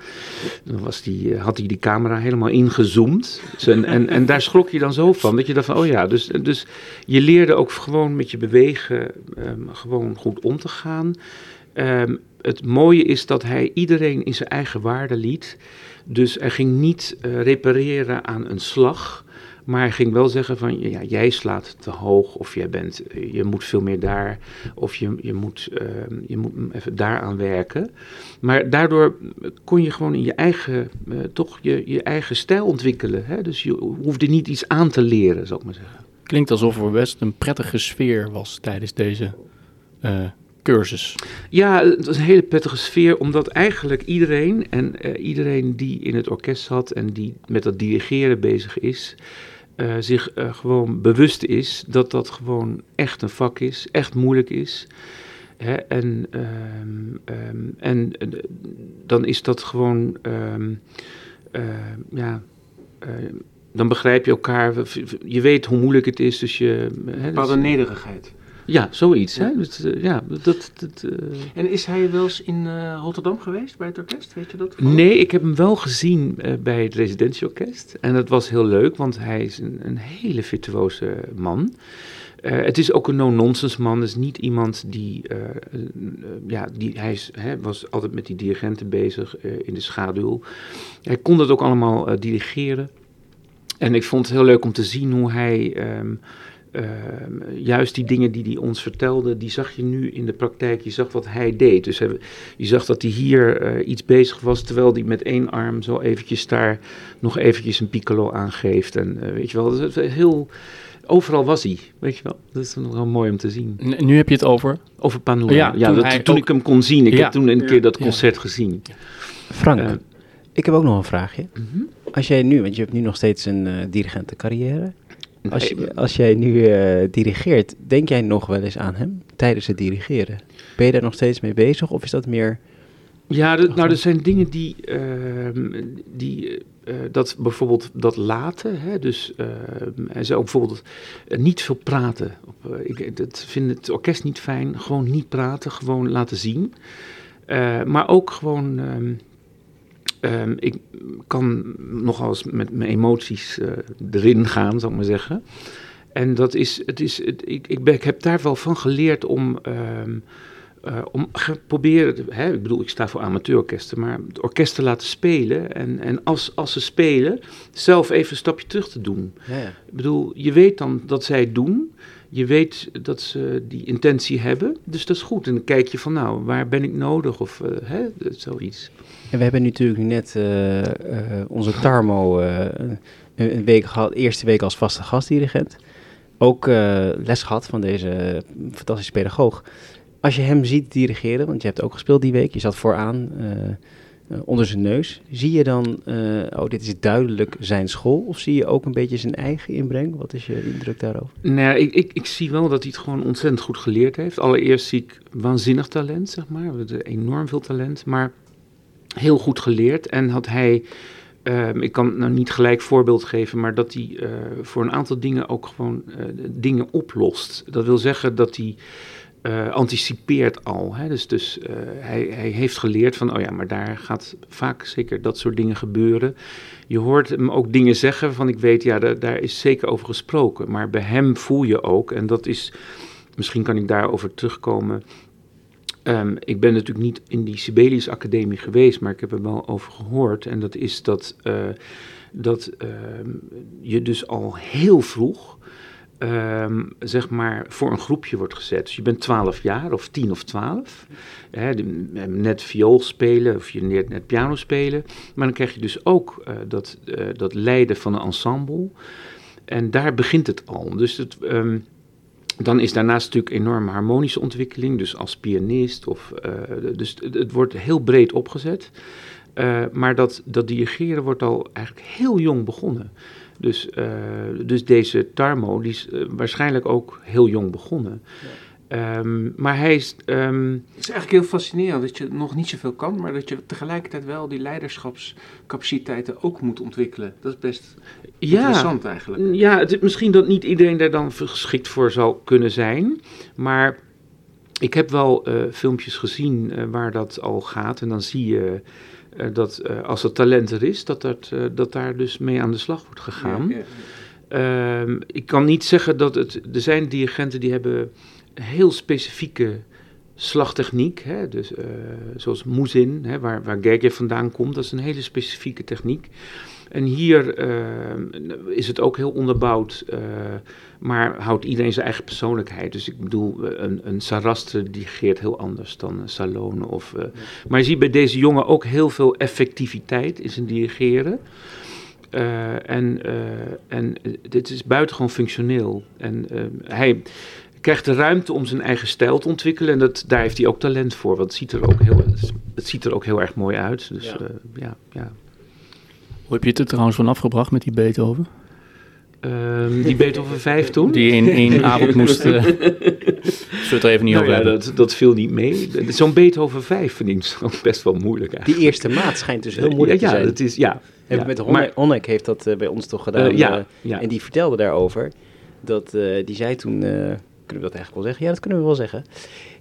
dan was die, eh, had hij die camera helemaal ingezoomd. Dus en, en, en daar schrok je dan zo van. Dat je dacht van, oh ja, dus, dus je leerde ook gewoon met je bewegen ehm, gewoon goed om te gaan. Ehm, het mooie is dat hij iedereen in zijn eigen waarde liet. Dus hij ging niet eh, repareren aan een slag. Maar hij ging wel zeggen van, ja, jij slaat te hoog of jij bent, je moet veel meer daar of je, je, moet, ehm, je moet even daaraan werken. Maar daardoor kon je gewoon in je eigen, eh, toch je, je eigen stijl ontwikkelen. Hè? Dus je hoefde niet iets aan te leren, zou ik maar zeggen. Klinkt alsof er best een prettige sfeer was tijdens deze eh, cursus. Ja, het was een hele prettige sfeer, omdat eigenlijk iedereen en eh, iedereen die in het orkest zat en die met dat dirigeren bezig is, eh, zich eh, gewoon bewust is dat dat gewoon echt een vak is, echt moeilijk is. Hè, en ehm, ehm, en eh, dan is dat gewoon, ehm, eh, ja, dan begrijp je elkaar. Je weet hoe moeilijk het is, dus je. Hè, bepaalde dus- nederigheid. Ja, zoiets. Ja. Hè? Dus, eh, ja, dat, dat, eh, En is hij wel eens in eh, Rotterdam geweest bij het orkest? Weet je dat? Nee, ik heb hem wel gezien bij het residentieorkest. En dat was heel leuk, want hij is een, een hele virtuoze man. Het is ook een no-nonsense man. Het is niet iemand die... ja, die hij is, hè, was altijd met die dirigenten bezig in de schaduw. Hij kon dat ook allemaal dirigeren. En ik vond het heel leuk om te zien hoe hij... ehm, ehm, juist die dingen die hij ons vertelde, die zag je nu in de praktijk. Je zag wat hij deed. Dus hij- je zag dat hij hier eh, iets bezig was, terwijl hij met één arm zo eventjes daar nog eventjes een piccolo aangeeft. En eh, weet je wel, dat is heel... Overal was hij, weet je wel. Dat is nog wel mooi om te zien. N- Nu heb je het over. Over Panura. Ja, Ja, toen dat, toen ook- ik hem kon zien. Ik Ja. heb toen een Ja. keer dat Ja. concert gezien. Frank, Eh, ik heb ook nog een vraagje. mhm. Als jij nu, want je hebt nu nog steeds een dirigentencarrière. Als, je- als jij nu eh, dirigeert, denk jij nog wel eens aan hem tijdens het dirigeren? Ben je daar nog steeds mee bezig of is dat meer... Ja, de- nou, er zijn dingen die, ehm, die eh, dat bijvoorbeeld dat laten, hè, dus ehm, zou ook bijvoorbeeld eh, niet veel praten. Op, eh, ik dat vind het orkest niet fijn, gewoon niet praten, gewoon laten zien. Eh, maar ook gewoon, ehm, ehm, ik kan nogal eens met mijn emoties eh, erin gaan, zal ik maar zeggen. En dat is, het is, het, ik, ik, ben, ik heb daar wel van geleerd om, eh, om proberen, hè, ik bedoel, ik sta voor amateurorkesten, maar het orkest te laten spelen. En, en als, als ze spelen, zelf even een stapje terug te doen. Ja, ja. Ik bedoel, je weet dan dat zij het doen. Je weet dat ze die intentie hebben. Dus dat is goed. En dan kijk je van, nou, waar ben ik nodig? Of eh, hè, zoiets. En we hebben natuurlijk net eh, eh, onze Tarmo eh, een, week gehad, eerste week als vaste gastdirigent. Ook les gehad van deze fantastische pedagoog. Als je hem ziet dirigeren, want je hebt ook gespeeld die week, je zat vooraan onder zijn neus. Zie je dan, oh dit is duidelijk zijn school, of zie je ook een beetje zijn eigen inbreng? Wat is je indruk daarover? Nou, ik, ik, ik zie wel dat hij het gewoon ontzettend goed geleerd heeft. Allereerst zie ik waanzinnig talent, zeg maar. We hebben enorm veel talent, maar heel goed geleerd. En had hij, ehm, ik kan nou niet gelijk voorbeeld geven, maar dat hij eh, voor een aantal dingen ook gewoon eh, dingen oplost. Dat wil zeggen dat hij eh, anticipeert al. Hè? Dus, dus hij, hij heeft geleerd van, oh ja, maar daar gaat vaak zeker dat soort dingen gebeuren. Je hoort hem ook dingen zeggen van, ik weet, ja, daar, daar is zeker over gesproken. Maar bij hem voel je ook, en dat is, misschien kan ik daarover terugkomen. Ehm, ik ben natuurlijk niet in die Sibelius Academie geweest, maar ik heb er wel over gehoord. En dat is dat, eh, dat ehm, je dus al heel vroeg ehm, zeg maar, voor een groepje wordt gezet. Dus je bent 12 jaar of 10 of 12. Hè, net viool spelen of je leert net piano spelen. Maar dan krijg je dus ook eh, dat, eh, dat leiden van een ensemble. En daar begint het al. Dus het, dan is daarnaast natuurlijk enorme harmonische ontwikkeling. Dus als pianist. Of, eh, dus het, wordt heel breed opgezet. Eh, maar dat, dat dirigeren wordt al eigenlijk heel jong begonnen. Dus, eh, dus deze Tarmo, die is waarschijnlijk ook heel jong begonnen. Ehm, maar hij is... ehm, Het is eigenlijk heel fascinerend dat je nog niet zoveel kan, maar dat je tegelijkertijd wel die leiderschapscapaciteiten ook moet ontwikkelen. Dat is best ja, interessant eigenlijk. Ja, het is misschien dat niet iedereen daar dan geschikt voor zou kunnen zijn. Maar ik heb wel eh, filmpjes gezien eh, waar dat al gaat. En dan zie je eh, dat als het talent er is, dat, dat, dat daar dus mee aan de slag wordt gegaan. Ja, ja. Ehm, ik kan niet zeggen dat het. Er zijn dirigenten die hebben heel specifieke slagtechniek. Hè? Dus, eh, zoals Moezin, hè, waar, waar Gergiev vandaan komt. Dat is een hele specifieke techniek. En hier ehm, is het ook heel onderbouwd. eh, maar houdt iedereen zijn eigen persoonlijkheid. Dus ik bedoel, eh, een, een Sarastre dirigeert heel anders dan een Salone. Of, eh, Maar je ziet bij deze jongen ook heel veel effectiviteit in zijn dirigeren. Eh, en, eh, en eh, dit is buitengewoon functioneel. En eh, hij krijgt de ruimte om zijn eigen stijl te ontwikkelen. En dat, daar heeft hij ook talent voor. Want het ziet er ook heel, het ziet er ook heel erg mooi uit. Dus Ja. ja, ja, ja. Hoe heb je het er trouwens van afgebracht met die Beethoven? Ehm, die Beethoven 5 toen? Die in één avond moest... eh zullen we het er even niet Nou over ja, hebben? dat, dat viel niet mee. Zo'n Beethoven 5 vind ik zo best wel moeilijk eigenlijk. Die eerste maat schijnt dus heel moeilijk ja, te zijn. Het is, ja, Hebben ja. met Honnek heeft dat eh, bij ons toch gedaan. Eh, ja, eh, ja. En die vertelde daarover. Dat, eh, die zei toen, eh, kunnen we dat eigenlijk wel zeggen? Ja, dat kunnen we wel zeggen.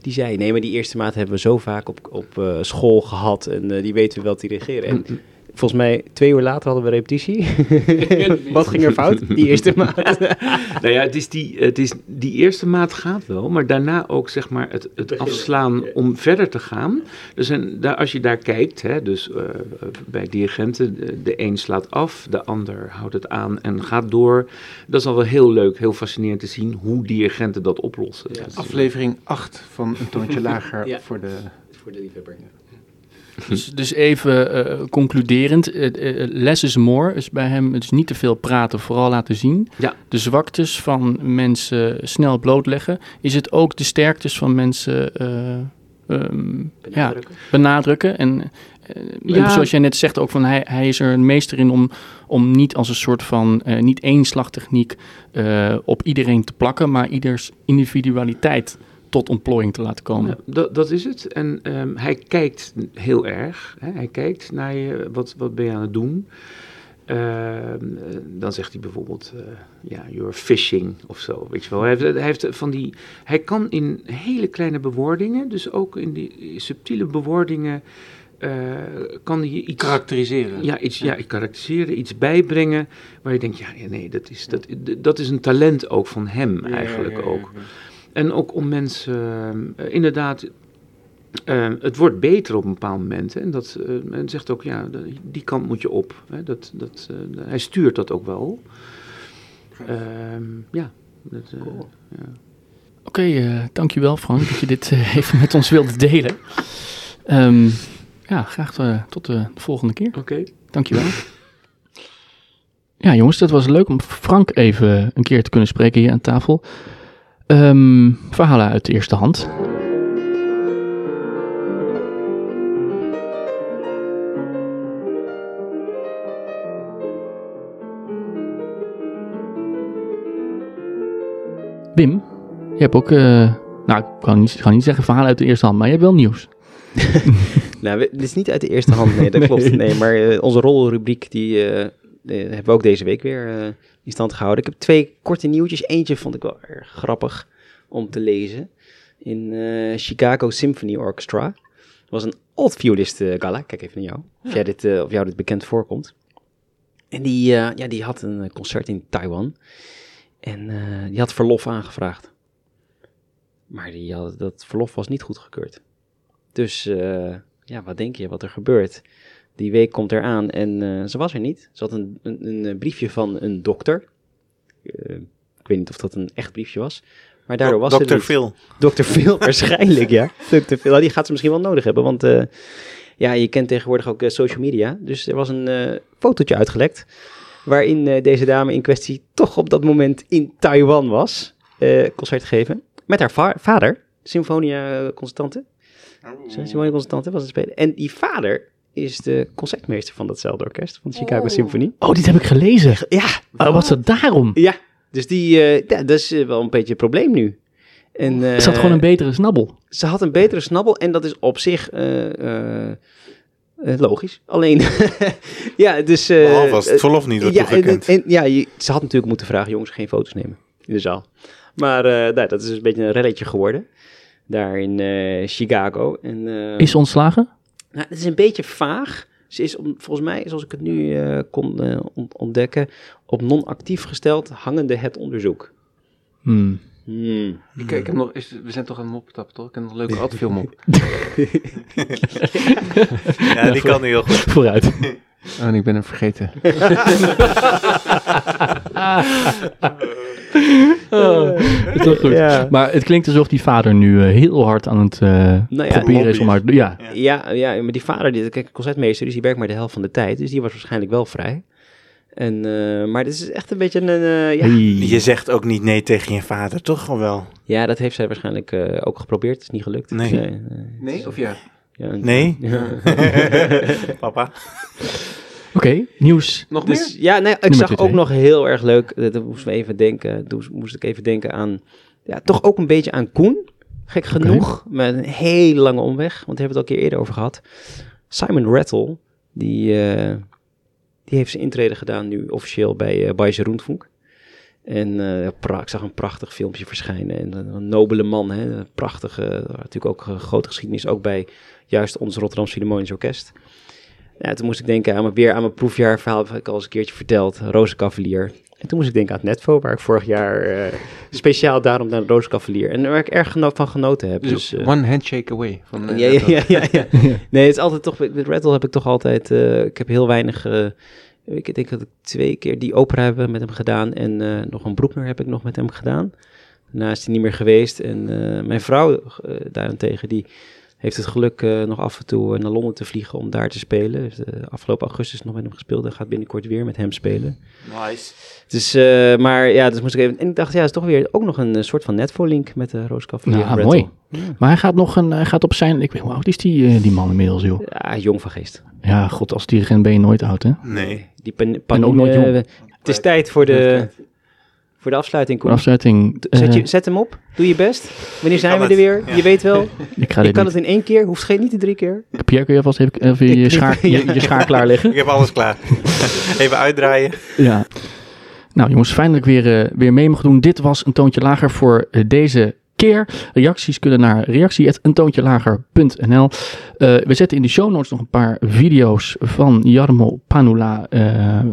Die zei, nee, maar die eerste maat hebben we zo vaak op, op eh, school gehad. En eh, die weten we wel te dirigeren. En Volgens mij twee uur later hadden we repetitie. Wat ging er fout? Die eerste maand. nou ja, het is die, het is, die eerste maat gaat wel, maar daarna ook zeg maar het, het afslaan om verder te gaan. Dus en daar, als je daar kijkt, hè, dus eh, bij dirigenten, de, de een slaat af, de ander houdt het aan en gaat door. Dat is al wel heel leuk, heel fascinerend te zien hoe dirigenten dat oplossen. Aflevering 8 van Een Toontje Lager Ja. voor de... Voor de liefhebber. Dus, dus even eh, concluderend, eh, less is more is bij hem dus niet te veel praten, vooral laten zien. Ja. De zwaktes van mensen snel blootleggen. Is het ook de sterktes van mensen eh, ehm, ja, benadrukken? En, Ja. en zoals jij net zegt ook van hij, hij is er een meester in om, om niet als een soort van niet één slagtechniek op iedereen te plakken, maar ieders individualiteit tot ontplooiing te laten komen. Ja, dat, dat is het. En ehm, hij kijkt heel erg. Hè? Hij kijkt naar je, wat, wat ben je aan het doen. Ehm, eh, dan zegt hij bijvoorbeeld, eh, ja, you're fishing of zo, weet je wel. Hij heeft, hij heeft van die, hij kan in hele kleine bewoordingen, dus ook in die subtiele bewoordingen, eh, kan hij je iets... Karakteriseren. Ja, iets, ja, karakteriseren, iets bijbrengen, waar je denkt, ja, ja, nee, dat is, dat, dat is een talent ook van hem eigenlijk ook. En ook om mensen, eh, inderdaad, eh, het wordt beter op een bepaald moment. Hè, en dat men zegt ook, ja, die kant moet je op. Hè, dat, dat, hij stuurt dat ook wel. Ehm, ja. Dat, eh, ja. Oké, eh, dankjewel Frank dat je dit even met ons wilde delen. Ehm, ja, graag tot de volgende keer. Oké. Dankjewel. Ja, jongens, dat was leuk om Frank even een keer te kunnen spreken hier aan tafel. Ehm, verhalen uit de eerste hand. Wim, je hebt ook, eh, nou, ik kan niet, ik kan niet zeggen verhalen uit de eerste hand, maar je hebt wel nieuws. Nou, dit is niet uit de eerste hand, nee, dat klopt. Nee, maar eh, onze rolrubriek, die eh, hebben we ook deze week weer eh, in stand gehouden. Ik heb twee korte nieuwtjes. Eentje vond ik wel erg grappig om te lezen. In eh, Chicago Symphony Orchestra. Dat was een old violist eh, gala. Kijk even naar jou. Of, jij dit, of jou dit bekend voorkomt. En die, ja, die had een concert in Taiwan. En die had verlof aangevraagd. Maar die had, dat verlof was niet goedgekeurd. Dus ja, wat denk je wat er gebeurt? Die week komt eraan en eh, ze was er niet. Ze had een, een, een eh, briefje van een dokter. Eh, ik weet niet of dat een echt briefje was. Maar daardoor was Dr. het niet. Phil. Dr. Phil, waarschijnlijk, ja. Dr. Phil, nou, die gaat ze misschien wel nodig hebben, want eh, ja, je kent tegenwoordig ook social media. Dus er was een eh, fotootje uitgelekt, waarin eh, deze dame in kwestie toch op dat moment in Taiwan was, eh, concert geven, met haar va- vader, Symfonia Constante. Symfonia Constante was het spelen. En die vader is de concertmeester van datzelfde orkest, van de Chicago Symphony. Oh, dit heb ik gelezen. Ja, Oh, was het daarom? ja. Dus die, eh, ja, dat is eh, wel een beetje een probleem nu. En, Is dat eh, gewoon een betere snabbel? ze had een betere snabbel en dat is op zich eh, eh, eh, logisch. Alleen, ja, dus... eh, Behalve als het verlof niet wordt ja, en, toegekend. en- ja, je, ze had natuurlijk moeten vragen, jongens, geen foto's nemen in de zaal. Maar eh, nou, dat is dus een beetje een relletje geworden, daar in eh, Chicago. En, eh, Is ze ontslagen? Nou, het is een beetje vaag. Ze is om- volgens mij, zoals ik het nu eh, kon eh, ont- ontdekken, op non-actief gesteld, hangende het onderzoek. Hmm. Hmm. Ik, ik heb nog, is, we zijn toch het moppetappen, toch? Ik heb nog een leuke adfilm op. Ja, die kan heel goed. Vooruit. Oh, en ik ben hem vergeten. Oh, is toch goed. Ja. Maar het klinkt alsof die vader nu eh, heel hard aan het eh, Nou ja, proberen is om haar... Ja, Ja, ja, maar die vader, die, kijk, concertmeester, dus die werkt maar de helft van de tijd. Dus die was waarschijnlijk wel vrij. En, eh, maar dit is echt een beetje een... eh, ja. Je zegt ook niet nee tegen je vader, toch gewoon wel? ja, dat heeft zij waarschijnlijk eh, ook geprobeerd. Het is niet gelukt. Nee. Dus, eh, Nee, of ja? ja, Nee? Ja. Papa? Oké, nieuws. Nog Dus ja, nee, ik Nummer zag twee. ook nog heel erg leuk. Dat moesten we even denken. Toen moest ik even denken aan. Ja, toch ook een beetje aan Koen. Gek genoeg. Met een hele lange omweg. Want daar hebben we het al een keer eerder over gehad. Simon Rattle. Die, eh, die heeft zijn intrede gedaan nu officieel bij uh, Bayse Rundfunk. En eh, pra- ik zag een prachtig filmpje verschijnen. En een, een nobele man. Hè? Een prachtige, natuurlijk ook een grote geschiedenis. Ook bij juist ons Rotterdam Philharmonisch Orkest. Ja, toen moest ik denken aan mijn, weer aan mijn proefjaarverhaal, heb ik al eens een keertje verteld, Rozenkavalier. En toen moest ik denken aan het Netvo, waar ik vorig jaar eh, speciaal daarom naar de Rozenkavalier. En waar ik erg geno- van genoten heb. Dus, Dus, eh, one handshake away. Van, eh, ja, ja, ja, ja, ja. Nee, het is altijd toch, met Rattle heb ik toch altijd, ik heb heel weinig, ik denk dat ik twee keer die opera hebben met hem gedaan en nog een Broekner heb ik nog met hem gedaan. Daarna is hij niet meer geweest en mijn vrouw daarentegen, die heeft het geluk eh, nog af en toe eh, naar Londen te vliegen om daar te spelen. Heeft eh, afgelopen augustus nog met hem gespeeld en gaat binnenkort weer met hem spelen. Nice. Dus, eh, maar ja, dus moest ik even, en ik dacht, ja, het is toch weer ook nog een soort van Netvo-link met de Roos Cavalier Ja, Rattle. mooi. Maar hij gaat nog een, hij gaat op zijn, ik weet hoe oud is die, die man inmiddels, joh. Ja, jong van geest. Ja, god, als dirigent ben je nooit oud, hè? Nee. Die pan, En ook nooit jong. Het is tijd voor de, voor de afsluiting, Koen. afsluiting, Zet, eh, je, zet hem op. Doe je best. Wanneer zijn we er weer? ja. Je weet wel. ik ga Je kan niet. het in één keer. Hoeft geen niet de drie keer. Pierre, kun je alvast even, even je, Ik- schaar, je, je schaar klaarleggen? Ik heb alles klaar. Even uitdraaien. Ja. Nou jongens, fijn dat ik weer, eh, weer mee mag doen. Dit was een toontje lager voor eh, deze Reacties kunnen naar reactie.eentoontjelager.nl Eh We zetten in de show notes nog een paar video's van Jarmo Panula, eh,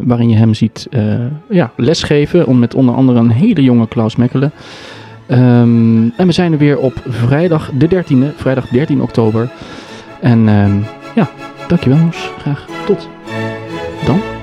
waarin je hem ziet eh, ja, lesgeven, om met onder andere een hele jonge Klaus Mekkelen. Ehm, en we zijn er weer op vrijdag de 13e, vrijdag 13 oktober. En ehm, ja, dankjewel jongens. Graag tot dan.